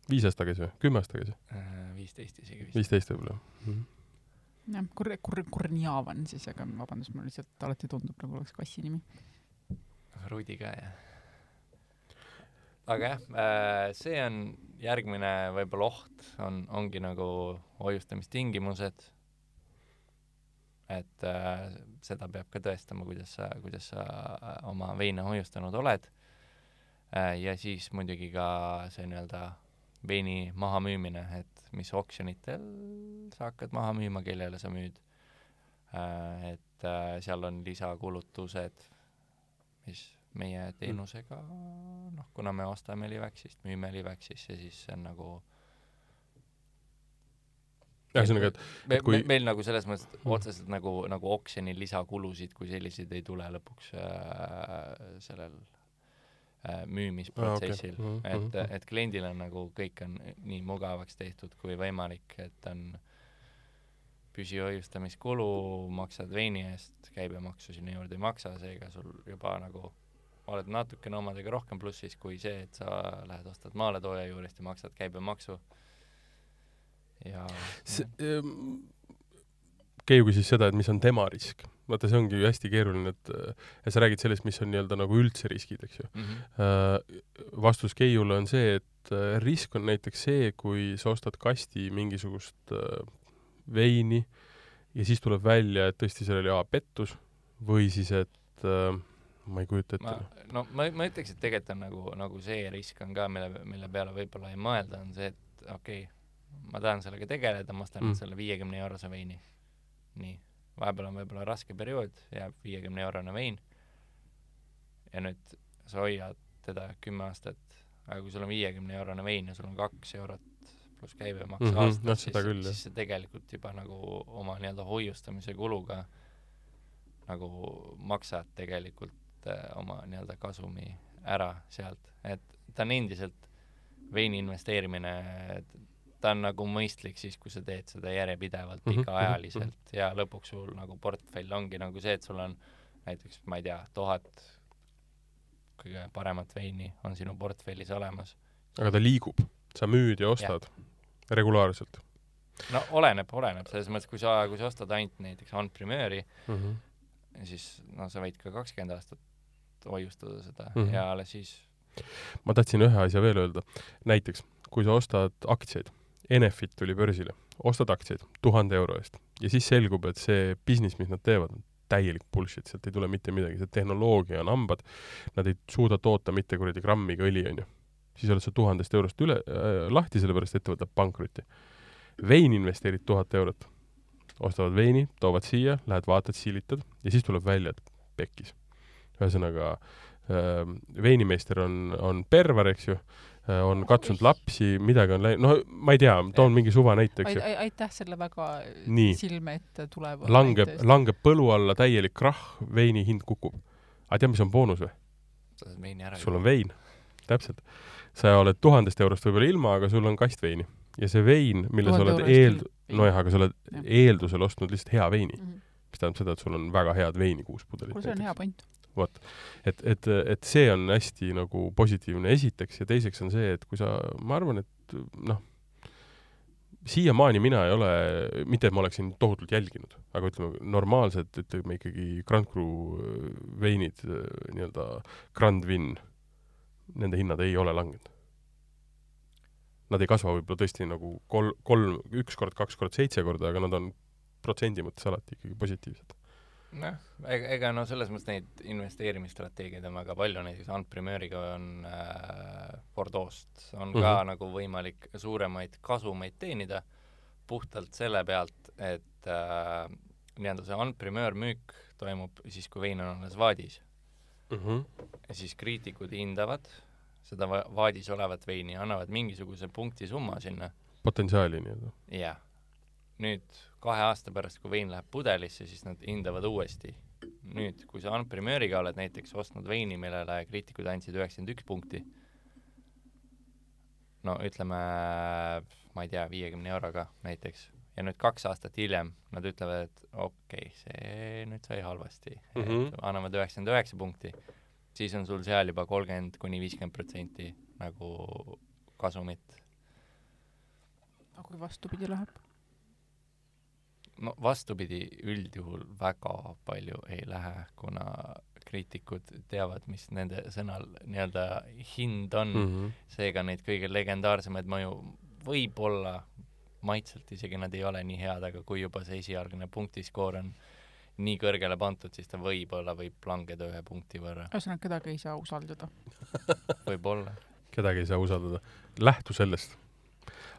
viis aastat tagasi või, kümme aastat tagasi, Äh, viisteist isegi vist. viisteist võib-olla mm. -hmm. jah, Kur-, Kur-, Kurnjavan siis, aga vabandust, mul lihtsalt alati tundub nagu oleks kassi nimi. Rudi ka jah. aga jah, see on järgmine võib-olla oht, on, ongi nagu hoiustamistingimused. et äh, seda peab ka tõestama, kuidas sa, kuidas sa äh, oma veine hoiustanud oled äh,. ja siis muidugi ka see nii-öelda veini mahamüümine, et mis oksjonitel sa hakkad maha müüma, kellele sa müüd äh,. et äh, seal on lisakulutused, mis meie teenusega noh, kuna me ostame Livaxist, müüme Livaxisse, siis see on nagu ühesõnaga, et me, kui- me, meil nagu selles mõttes otseselt nagu, nagu oksjoni lisakulusid kui selliseid ei tule lõpuks äh, sellel äh, müümisprotsessil okei. Mhm, et mhm., et kliendil on nagu kõik on nii mugavaks tehtud kui võimalik, et on püsihoiustamiskulu, maksad veini eest, käibemaksu sinna juurde ei maksa, seega sul juba nagu oled natukene omadega rohkem plussis kui see, et sa lähed ostad maaletooja juurest ja maksad käibemaksu ja see Keiu küsis seda, et mis on tema risk. vaata, see ongi ju hästi keeruline, et äh, sa räägid sellest, mis on nii-öelda nagu üldse riskid, eks ju. mm -hmm. Vastus Keiule on see, et äh, risk on näiteks see, kui sa ostad kasti mingisugust äh, veini ja siis tuleb välja, et tõesti seal oli A pettus või siis, et äh, ma ei kujuta ette no ma, ma ütleks, et tegelikult on nagu, nagu see risk on ka, mille, mille peale võib-olla ei mõelda, on see, et okei okay,, ma tahan sellega tegeleda, ma ostan mm. selle viiekümne eurose veini. nii, vahepeal on võib-olla raske periood, jääb viiekümne eurone vein. Ja nüüd sa hoiad teda kümme aastat, aga kui sul on viiekümne eurone vein ja sul on kaks eurot pluss käibemaks mm -hmm, aastas no,, siis küll,, siis sa tegelikult juba nagu oma nii-öelda hoiustamise kuluga nagu maksad tegelikult äh, oma nii-öelda kasumi ära sealt, et ta on endiselt veini investeerimine, ta on nagu mõistlik siis, kui sa teed seda järjepidevalt Mhm, pikaajaliselt mhm, ja lõpuks sul nagu portfell ongi nagu see, et sul on näiteks, ma ei tea, tuhat kõige paremat veini on sinu portfellis olemas. aga ta liigub, sa müüd ja ostad regulaarselt no oleneb, oleneb, selles mõttes, kui sa, kui sa ostad ainult näiteks Entrepreneur'i, mm. -hmm. siis no sa võid ka kakskümmend aastat hoiustada seda mm. -hmm. ja alles siis ma tahtsin ühe asja veel öelda. näiteks, kui sa ostad aktsiaid, Enefit tuli börsile, ostad aktsiaid tuhande euro eest. Ja siis selgub, et see business, mis nad teevad, on täielik bullshit, sealt ei tule mitte midagi, see tehnoloogia on hambad, nad ei suuda toota mitte kuradi grammiga õli, onju. siis oled sa tuhandest eurost üle äh,, lahti, sellepärast ettevõte läheb pankrotti. veini investeerid tuhat eurot, ostavad veini, toovad siia, lähed vaatad, siilitad ja siis tuleb välja, et pekkis. ühesõnaga äh, veinimeister on, on pervar, eks ju, on katsunud lapsi, midagi on läinud, no ma ei tea, toon mingi suva näite, eks ju. aitäh selle väga Nii. silme ette tuleva langeb, langeb põlu alla täielik krahh, veini hind kukub. aga tead, mis on boonus või? sa saad veini ära sul on vein, täpselt. sa oled tuhandest eurost võib-olla ilma, aga sul on kast veini. ja see vein, mille sa oled eeld-, nojah, aga sa oled Jah. eeldusel ostnud lihtsalt hea veini, mm. mis tähendab seda, et sul on väga head veini kuus pudelit. kuule, see on hea point. vot, et, et, et see on hästi nagu positiivne esiteks ja teiseks on see, et kui sa, ma arvan, et noh, siiamaani mina ei ole, mitte et ma oleksin tohutult jälginud, aga ütleme, normaalsed, ütleme ikkagi Grand Cru äh, veinid, nii-öelda Grand Vin, nende hinnad ei ole langenud. Nad ei kasva võib-olla tõesti nagu kol-, kolm, üks kord, kaks kord, seitse korda, aga nad on protsendi mõttes alati ikkagi positiivsed. noh, ega, no selles mõttes neid investeerimisstrateegiaid on väga palju, näiteks Entrepreneuriga on äh, Bordeaux'st on ka mm. -hmm. nagu võimalik suuremaid kasumeid teenida puhtalt selle pealt, et äh, nii-öelda see Entrepreneur müük toimub siis, kui vein on alles vaadis ja siis kriitikud hindavad seda va- vaadis olevat veini, annavad mingisuguse punkti summa sinna potentsiaali nii-öelda. jah. Nüüd kahe aasta pärast, kui vein läheb pudelisse, siis nad hindavad uuesti. nüüd, kui sa Entrepreneuriga oled näiteks ostnud veini, millele kriitikud andsid üheksakümmend üks punkti, no ütleme, ma ei tea, viiekümne euroga näiteks, ja nüüd kaks aastat hiljem nad ütlevad, et okei okay,, see nüüd sai halvasti mm, Mhm. -hmm. annavad üheksakümmend üheksa punkti, siis on sul seal juba kolmkümmend kuni viiskümmend protsenti nagu kasumit aga kui vastupidi läheb? No vastupidi, üldjuhul väga palju ei lähe, kuna kriitikud teavad, mis nende sõnal nii-öelda hind on mm. mm., -hmm. seega neid kõige legendaarsemaid mõju võib-olla maitselt isegi nad ei ole nii head, aga kui juba see esialgne punktiskoor on nii kõrgele pandud, siis ta võib-olla võib langeda ühe punkti võrra, ühesõnaga, kedagi ei saa usaldada. <laughs> võib-olla. kedagi ei saa usaldada. lähtu sellest.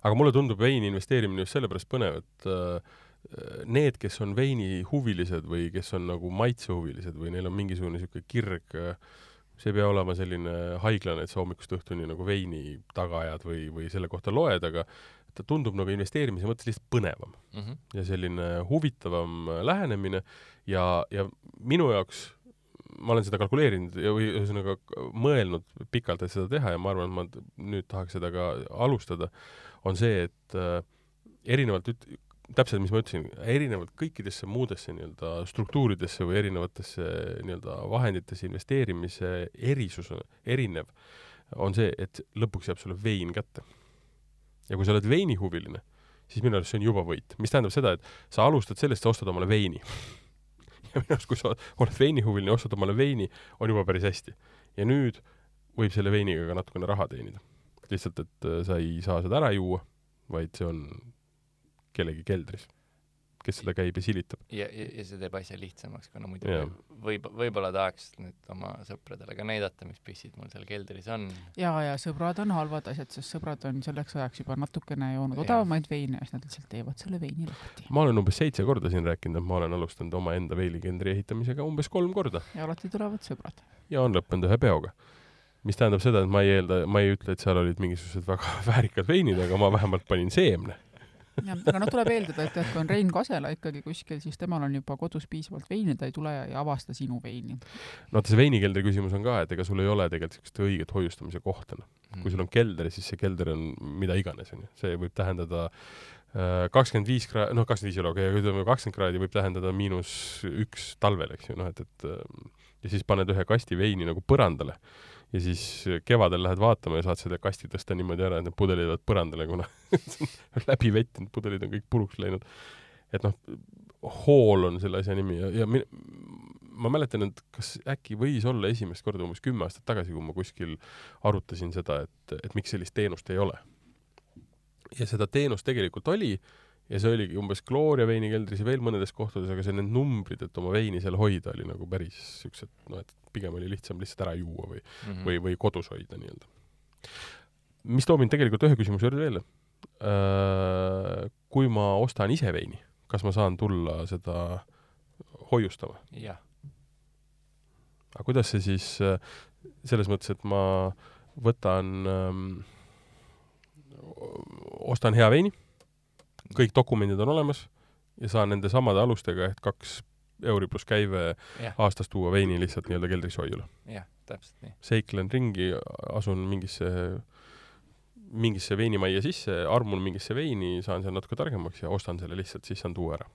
aga mulle tundub veini investeerimine just sellepärast põnev, et äh, need, kes on veinihuvilised või kes on nagu maitsehuvilised või neil on mingisugune niisugune kirg, see ei pea olema selline haiglane, et sa hommikust õhtuni nagu veini taga ajad või, või selle kohta loed, aga ta tundub nagu investeerimise mõttes lihtsalt põnevam Mm -hmm. ja selline huvitavam lähenemine ja, ja minu jaoks ma olen seda kalkuleerinud ja, või ühesõnaga mõelnud pikalt, et seda teha ja ma arvan, et ma nüüd tahaks seda ka alustada, on see, et äh, erinevalt üt-, täpselt, mis ma ütlesin, erinevalt kõikidesse muudesse nii-öelda struktuuridesse või erinevatesse nii-öelda vahenditesse investeerimise erisus erinev, on see, et lõpuks jääb sulle vein kätte. ja kui sa oled veinihuviline, siis minu arust see on juba võit, mis tähendab seda, et sa alustad sellest, sa ostad omale veini. <laughs> ja minu arust, kui sa oled veinihuviline, ostad omale veini, on juba päris hästi. ja nüüd võib selle veiniga ka natukene raha teenida. lihtsalt, et äh, sa ei saa seda ära juua, vaid see on kellegi keldris, kes seda käib ja silitab. ja, ja, ja see teeb asja lihtsamaks, kuna muidu Jaa. võib, võib-olla tahaks nüüd oma sõpradele ka näidata, mis pissid mul seal keldris on. ja, ja sõbrad on halvad asjad, sest sõbrad on selleks ajaks juba natukene joonud odavamaid veine ja siis nad lihtsalt teevad selle veini lahti. ma olen umbes seitse korda siin rääkinud, et ma olen alustanud omaenda veilikendri ehitamisega umbes kolm korda ja alati tulevad sõbrad. ja on lõppenud ühe peoga. mis tähendab seda, et ma ei eelda, ma ei ütle, et seal olid mingisugused väga <laughs> väärikad veinid, aga ma vähemalt panin seemne. jah, aga noh, tuleb eeldada, et tead, kui on Rein Kasela ikkagi kuskil, siis temal on juba kodus piisavalt veini, ta ei tule ja ei avasta sinu veini. no vaata, see veinikeldri küsimus on ka, et ega sul ei ole tegelikult sellist õiget hoiustamise kohta. Mhm. kui sul on kelder, siis see kelder on mida iganes, onju. see võib tähendada kakskümmend viis kraadi, noh, kakskümmend viis ei ole okei, aga ütleme kakskümmend kraadi võib tähendada miinus üks talvel, eks ju, noh et, et äh, ja siis paned ühe kasti veini nagu põrandale ja siis kevadel lähed vaatama ja saad seda kasti tõsta niimoodi ära, et need pudelid jäävad põrandale, kuna <laughs> läbi vettinud, pudelid on kõik puruks läinud. et noh, hool on selle asja nimi ja, ja mi- ma mäletan, et kas äkki võis olla esimest korda umbes kümme aastat tagasi, kui ma kuskil arutasin seda, et, et miks sellist teenust ei ole. ja seda teenust tegelikult oli ja see oligi umbes Gloria veinikeldris ja veel mõnedes kohtades, aga see need numbrid, et oma veini seal hoida, oli nagu päris siuksed, noh et pigem oli lihtsam lihtsalt ära juua või, Mhm. või, või kodus hoida nii-öelda. mis toob mind tegelikult ühe küsimuse juurde veel. kui ma ostan ise veini, kas ma saan tulla seda hoiustama? jah, aga kuidas see siis äh, selles mõttes, et ma võtan ähm,, ostan hea veini, kõik dokumendid on olemas ja saan nende samade alustega ehk kaks euri pluss käive jah, aastas tuua veini lihtsalt nii-öelda keldris hoiule. jah, täpselt nii. seiklen ringi, asun mingisse, mingisse veinimajja sisse, armun mingisse veini, saan seal natuke targemaks ja ostan selle lihtsalt, siis saan tuua ära.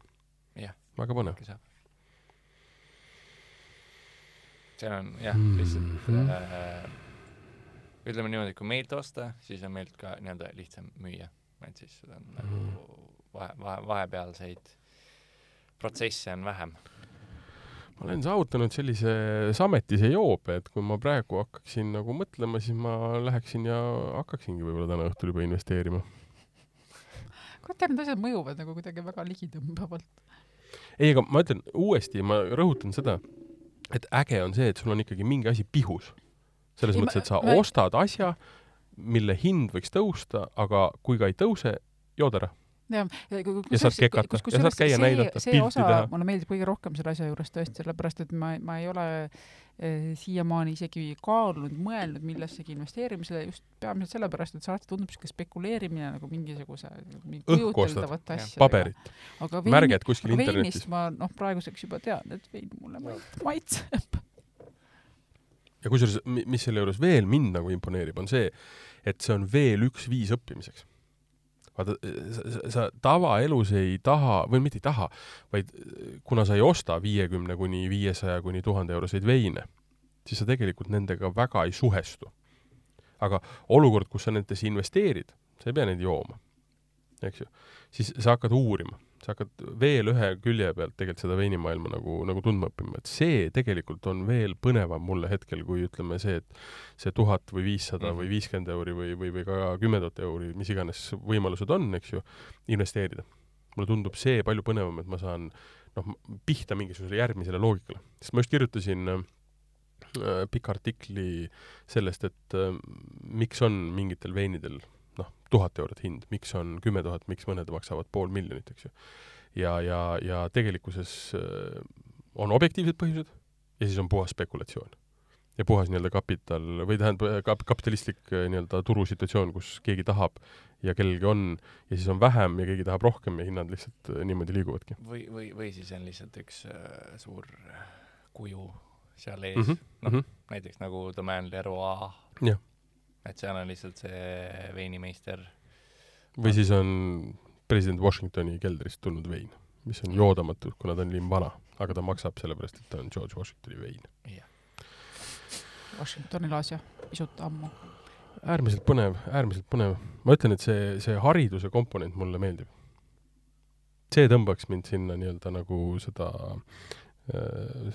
Jah. väga põnev. seal on jah, Mhm. lihtsalt äh, ütleme niimoodi, et kui meilt osta, siis on meilt ka nii-öelda lihtsam müüa, et siis seda on nagu Mhm. vahe, vahe, vahepealseid protsesse on vähem. ma olen saavutanud sellise sametise joobe, et kui ma praegu hakkaksin nagu mõtlema, siis ma läheksin ja hakkaksingi võib-olla täna õhtul juba investeerima. kurat, need asjad mõjuvad nagu kuidagi väga ligitõmbavalt. ei, aga ma ütlen uuesti, ma rõhutan seda, et äge on see, et sul on ikkagi mingi asi pihus. selles Ei, mõttes, et sa ma- ostad asja, mille hind võiks tõusta, aga kui ka ei tõuse, jood ära. Ja, ja, saad kekata ja saad käia näidata, see pilti osa teha. mulle meeldib kõige rohkem selle asja juures tõesti sellepärast, et ma, ma ei ole eh, siiamaani isegi kaalunud, mõelnud millessegi investeerimisele just peamiselt sellepärast, et see alati tundub siuke spekuleerimine nagu mingisuguse mingi Õhku ostad. kujuteldavate asjadega. paberit, aga märged kuskil internetis ma noh, praeguseks juba tean, et vein mulle mait- maitseb. ja kusjuures, mis selle juures veel mind nagu imponeerib, on see, et see on veel üks viis õppimiseks. vaata, sa, tavaelus ei taha, või mitte ei taha, vaid kuna sa ei osta viiekümne kuni viiesaja kuni tuhande euroseid veine, siis sa tegelikult nendega väga ei suhestu. aga olukord, kus sa nendesse investeerid, sa ei pea neid jooma, eks ju, siis sa hakkad uurima, sa hakkad veel ühe külje pealt tegelikult seda veinimaailma nagu, nagu tundma õppima, et see tegelikult on veel põnevam mulle hetkel, kui ütleme see, et see tuhat või viissada või Mhm. viiskümmend euri või, või, või ka kümme tuhat euri, mis iganes võimalused on, eks ju, investeerida. mulle tundub see palju põnevam, et ma saan noh, pihta mingisugusele järgmisele loogikale. sest ma just kirjutasin äh, pika artikli sellest, et äh, miks on mingitel veinidel noh, tuhat eurot hind, miks on kümme tuhat, miks mõned maksavad pool miljonit, eks ju. ja, ja, ja tegelikkuses äh, on objektiivsed põhjused ja siis on puhas spekulatsioon. ja puhas nii-öelda kapital või tähendab kap-, kapitalistlik äh, nii-öelda turusituatsioon, kus keegi tahab ja kellelgi on ja siis on vähem ja keegi tahab rohkem ja hinnad lihtsalt äh, niimoodi liiguvadki või, või, või siis on lihtsalt üks äh, suur kuju seal ees mm. mm, -hmm. noh mm -hmm. näiteks nagu Domaine Leroy. Jah. Et seal on lihtsalt see veinimeister. või siis on president Washingtoni keldrist tulnud vein, mis on joodamatu, kuna ta on nii vana, aga ta maksab sellepärast, et ta on George Washingtoni vein. Washingtoni elas jah, pisut ammu. äärmiselt põnev, äärmiselt põnev. ma ütlen, et see, see hariduse komponent mulle meeldib. see tõmbaks mind sinna nii-öelda nagu seda,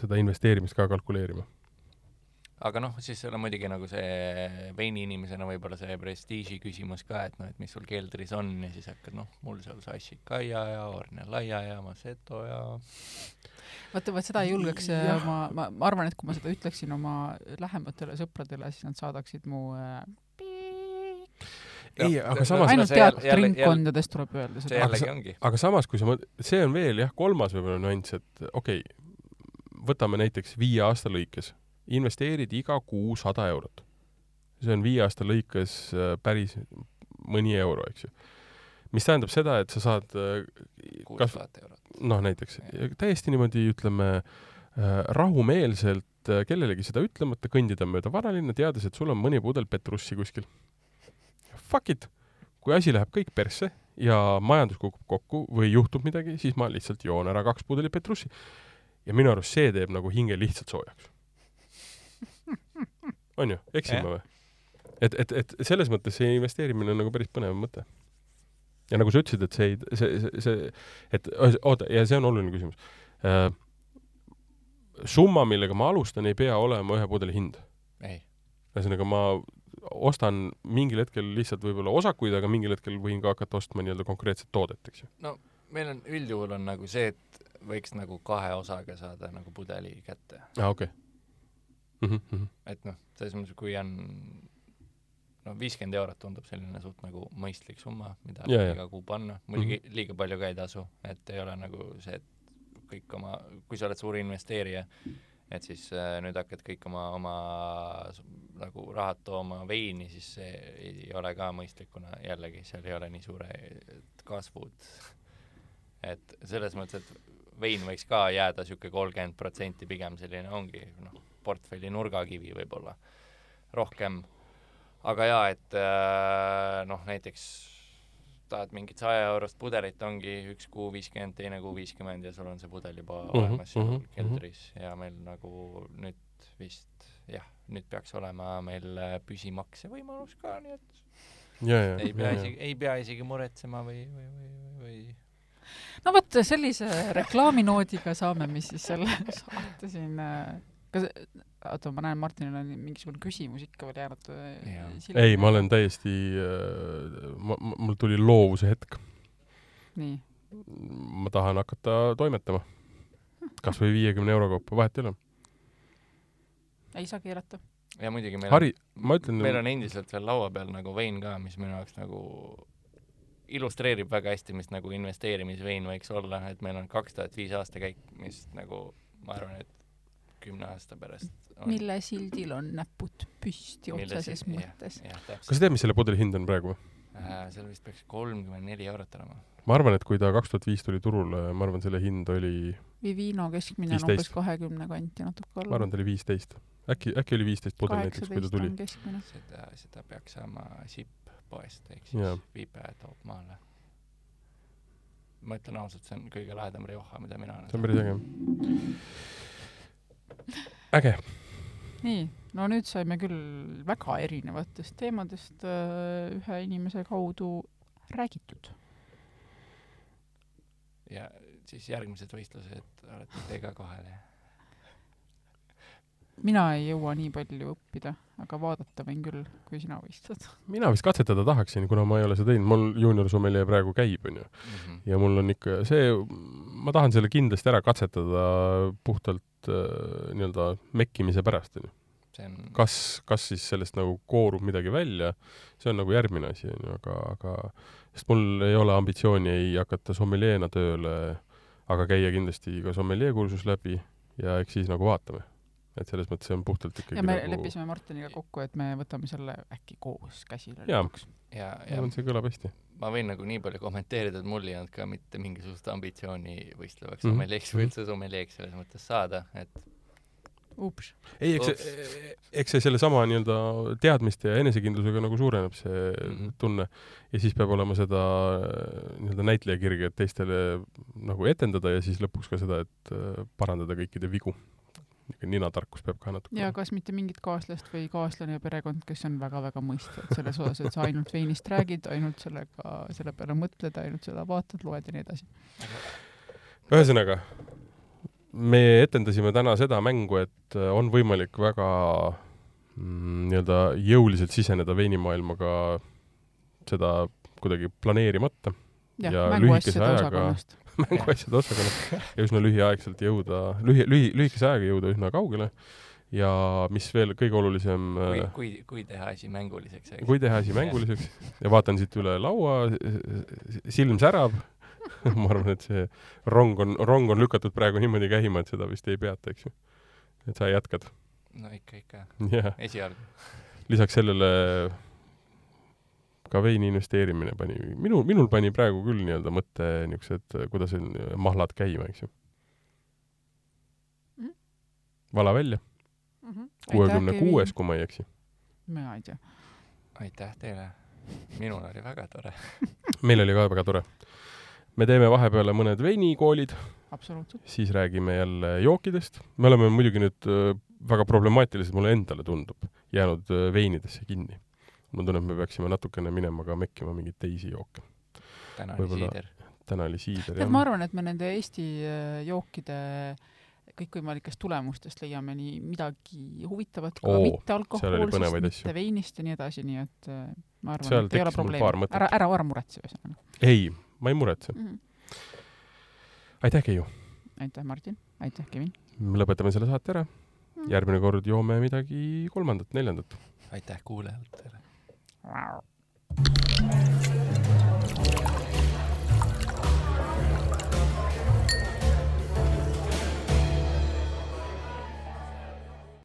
seda investeerimist ka kalkuleerima. Aga noh, siis seal on muidugi nagu see veiniinimesena võib-olla see prestiiži küsimus ka, et noh, et mis sul keldris on ja siis hakkad noh, mul seal Sassikaia ja Ornellaia ja Maceto ja vaata, vaat seda ei julgeks äh, Jah. ma, ma, ma arvan, et kui ma seda ütleksin oma lähematele sõpradele, siis nad saadaksid mu äh, ei, aga samas ainult teatud ringkondades tuleb öelda seda. ongi. aga samas, kui sa mõt-, see on veel jah, kolmas võib-olla nüanss, et okei okay,, võtame näiteks viie aasta lõikes, investeerid iga kuu sada eurot. see on viie aasta lõikes äh, päris mõni euro, eks ju. mis tähendab seda, et sa saad äh, kuus tuhat eurot. noh, näiteks täiesti niimoodi ütleme äh, rahumeelselt kellelegi seda ütlemata kõndida mööda vanalinna, teades, et sul on mõni pudel Petrussi kuskil. Fuck it! kui asi läheb kõik persse ja majandus kukub kokku või juhtub midagi, siis ma lihtsalt joon ära kaks pudelit Petrussi. ja minu arust see teeb nagu hinge lihtsalt soojaks. On ju, eksin ma või? et, et, et selles mõttes see investeerimine on nagu päris põnev mõte. ja nagu sa ütlesid, et see ei, see, see, see, et oota, ja see on oluline küsimus äh, summa, millega ma alustan, ei pea olema ühe pudeli hind. ühesõnaga, ma ostan mingil hetkel lihtsalt võib-olla osakuid, aga mingil hetkel võin ka hakata ostma nii-öelda konkreetset toodet, eks ju. meil on üldjuhul on nagu see, et võiks nagu kahe osaga saada nagu pudeli kätte. aa ah,, okei okay. mm. -hmm. et noh, selles mõttes, kui on no viiskümmend eurot tundub selline suht nagu mõistlik summa, mida Ja, iga kuu panna, muidugi mm -hmm. liiga palju ka ei tasu, et ei ole nagu see, et kõik oma, kui sa oled suur investeerija, et siis äh, nüüd hakkad kõik oma, oma nagu rahad tooma veini, siis see ei ole ka mõistlik, kuna jällegi seal ei ole nii suured kasvud. et selles mõttes, et vein võiks ka jääda niisugune kolmkümmend protsenti pigem selline ongi noh, portfelli nurgakivi võib-olla. Rohkem. aga jaa, et äh, noh, näiteks tahad mingit saja eurost pudelit, ongi üks kuu viiskümmend, teine kuu viiskümmend ja sul on see pudel juba Mhm, olemas seal mhm, keldris. Ja meil nagu nüüd vist jah, nüüd peaks olema meil äh, püsimakse võimalus ka, nii et ja, ja, ei pea ja, isegi, ei pea isegi muretsema või, või, või, või no vot, sellise reklaaminoodiga saame me siis selle <laughs> saate siin äh, kas, oota, ma näen, Martinil on mingisugune küsimus ikka veel jäänud äh, silma ei, ma olen täiesti äh,, ma, mul tuli loovuse hetk. nii, ma tahan hakata toimetama. kas või viiekümne euro kaupa, vahet ei ole. ei saa keelata. ja muidugi meil Hari, ma ütlen on, meil on endiselt veel laua peal nagu vein ka, mis minu jaoks nagu illustreerib väga hästi, mis nagu investeerimisvein võiks olla, et meil on kaks tuhat viis aastakäik, mis nagu ma arvan, et kümne aasta pärast on mille sildil on näpud püsti otseses mõttes. kas sa tead, mis selle pudeli hind on praegu äh,, seal vist peaks kolmkümmend neli eurot olema. ma arvan, et kui ta kaks tuhat viis tuli turule, ma arvan, selle hind oli, Vivino keskmine on 15. umbes kahekümne kanti natuke ma alla. arvan, ta oli viisteist. äkki, äkki oli viisteist pudel näiteks, kui ta tuli on. keskmine. seda, seda peaks saama sipp poest, ehk siis Viipe toob maale. ma ütlen ausalt, see on kõige lahedam Rioja, mida mina olen see on päris äge. äge. nii, no nüüd saime küll väga erinevatest teemadest äh, ühe inimese kaudu räägitud. ja siis järgmised võistlused olete te ka kohal ja mina ei jõua nii palju õppida, aga vaadata võin küll, kui sina võistled. mina vist katsetada tahaksin, kuna ma ei ole seda teinud, mul juunior sommelee praegu käib, onju. Mhm. ja mul on ikka see, ma tahan selle kindlasti ära katsetada puhtalt äh, nii-öelda mekkimise pärast, onju. see on kas, kas siis sellest nagu koorub midagi välja, see on nagu järgmine asi, onju, aga, aga sest mul ei ole ambitsiooni ei hakata sommeleena tööle, aga käia kindlasti ka sommelee kursus läbi ja eks siis nagu vaatame et selles mõttes see on puhtalt ikkagi ja me nagu... leppisime Martiniga kokku, et me võtame selle äkki koos käsile Jaa. lõpuks. ja, ja arvan, see kõlab hästi. Ma võin nagu nii palju kommenteerida, et mul ei olnud ka mitte mingisugust ambitsiooni võistlevaks Mhm. sommelieks või üldse sommelieks selles mõttes saada, et ups. ei, eks see, eks see sellesama nii-öelda teadmiste ja enesekindlusega nagu suureneb see mm Mhm. -hmm. tunne ja siis peab olema seda äh, nii-öelda näitlejakirge, et teistele nagu etendada ja siis lõpuks ka seda, et äh, parandada kõikide vigu. Ninatarkus peab ka natuke ja kas mitte mingit kaaslast või kaaslane ja perekond, kes on väga-väga mõistvad selles osas, et sa ainult veinist räägid, ainult sellega, selle peale mõtled, ainult seda vaatad, loed ja nii edasi. ühesõnaga, me etendasime täna seda mängu, et äh, on võimalik väga mm, nii-öelda jõuliselt siseneda veinimaailma ka seda kuidagi planeerimata jah Ja ja, lühikese ajaga-. Mänguasjade osakonnast ja üsna lühiaegselt jõuda, lühi, lühi, lühikese ajaga jõuda üsna kaugele ja mis veel kõige olulisem, kui, kui, kui teha asi mänguliseks, eks. kui teha asi mänguliseks ja vaatan siit üle laua, silm särab <laughs> ma arvan, et see rong on, rong on lükatud praegu niimoodi käima, et seda vist ei peata, eks ju. et sa jätkad. no ikka, ikka. jah, esialgu. lisaks sellele ka veini investeerimine pani, minul, minul pani praegu küll nii-öelda mõte niisugused, kuidas on mahlad käima, eks ju. Mhm. vala välja, kuuekümne kuues, kui ma ei eksi. mina ei tea. aitäh teile. minul oli väga tore. <laughs> meil oli ka väga tore. me teeme vahepeale mõned veinikoolid, absoluutselt. siis räägime jälle jookidest. me oleme muidugi nüüd äh, väga problemaatilised, mulle endale tundub, jäänud äh, veinidesse kinni. Ma tunnen, et me peaksime natukene minema ka mekkima mingeid teisi jooke. täna oli siider. täna oli siider tead, ma arvan, et me nende Eesti äh, jookide kõikvõimalikest tulemustest leiame nii midagi huvitavat ka Oo, mitte alkohoolsest, asju. mitte veinist ja nii edasi, nii et äh, ma arvan, et ei ole probleemi ära, ära, ära muretse ühesõnaga ei, ma ei muretse. mm. -hmm. aitäh, Keiu! aitäh, Martin, aitäh, Kevin. me lõpetame selle saate ära. järgmine kord joome midagi kolmandat, neljandat. aitäh kuulajatele. Wow.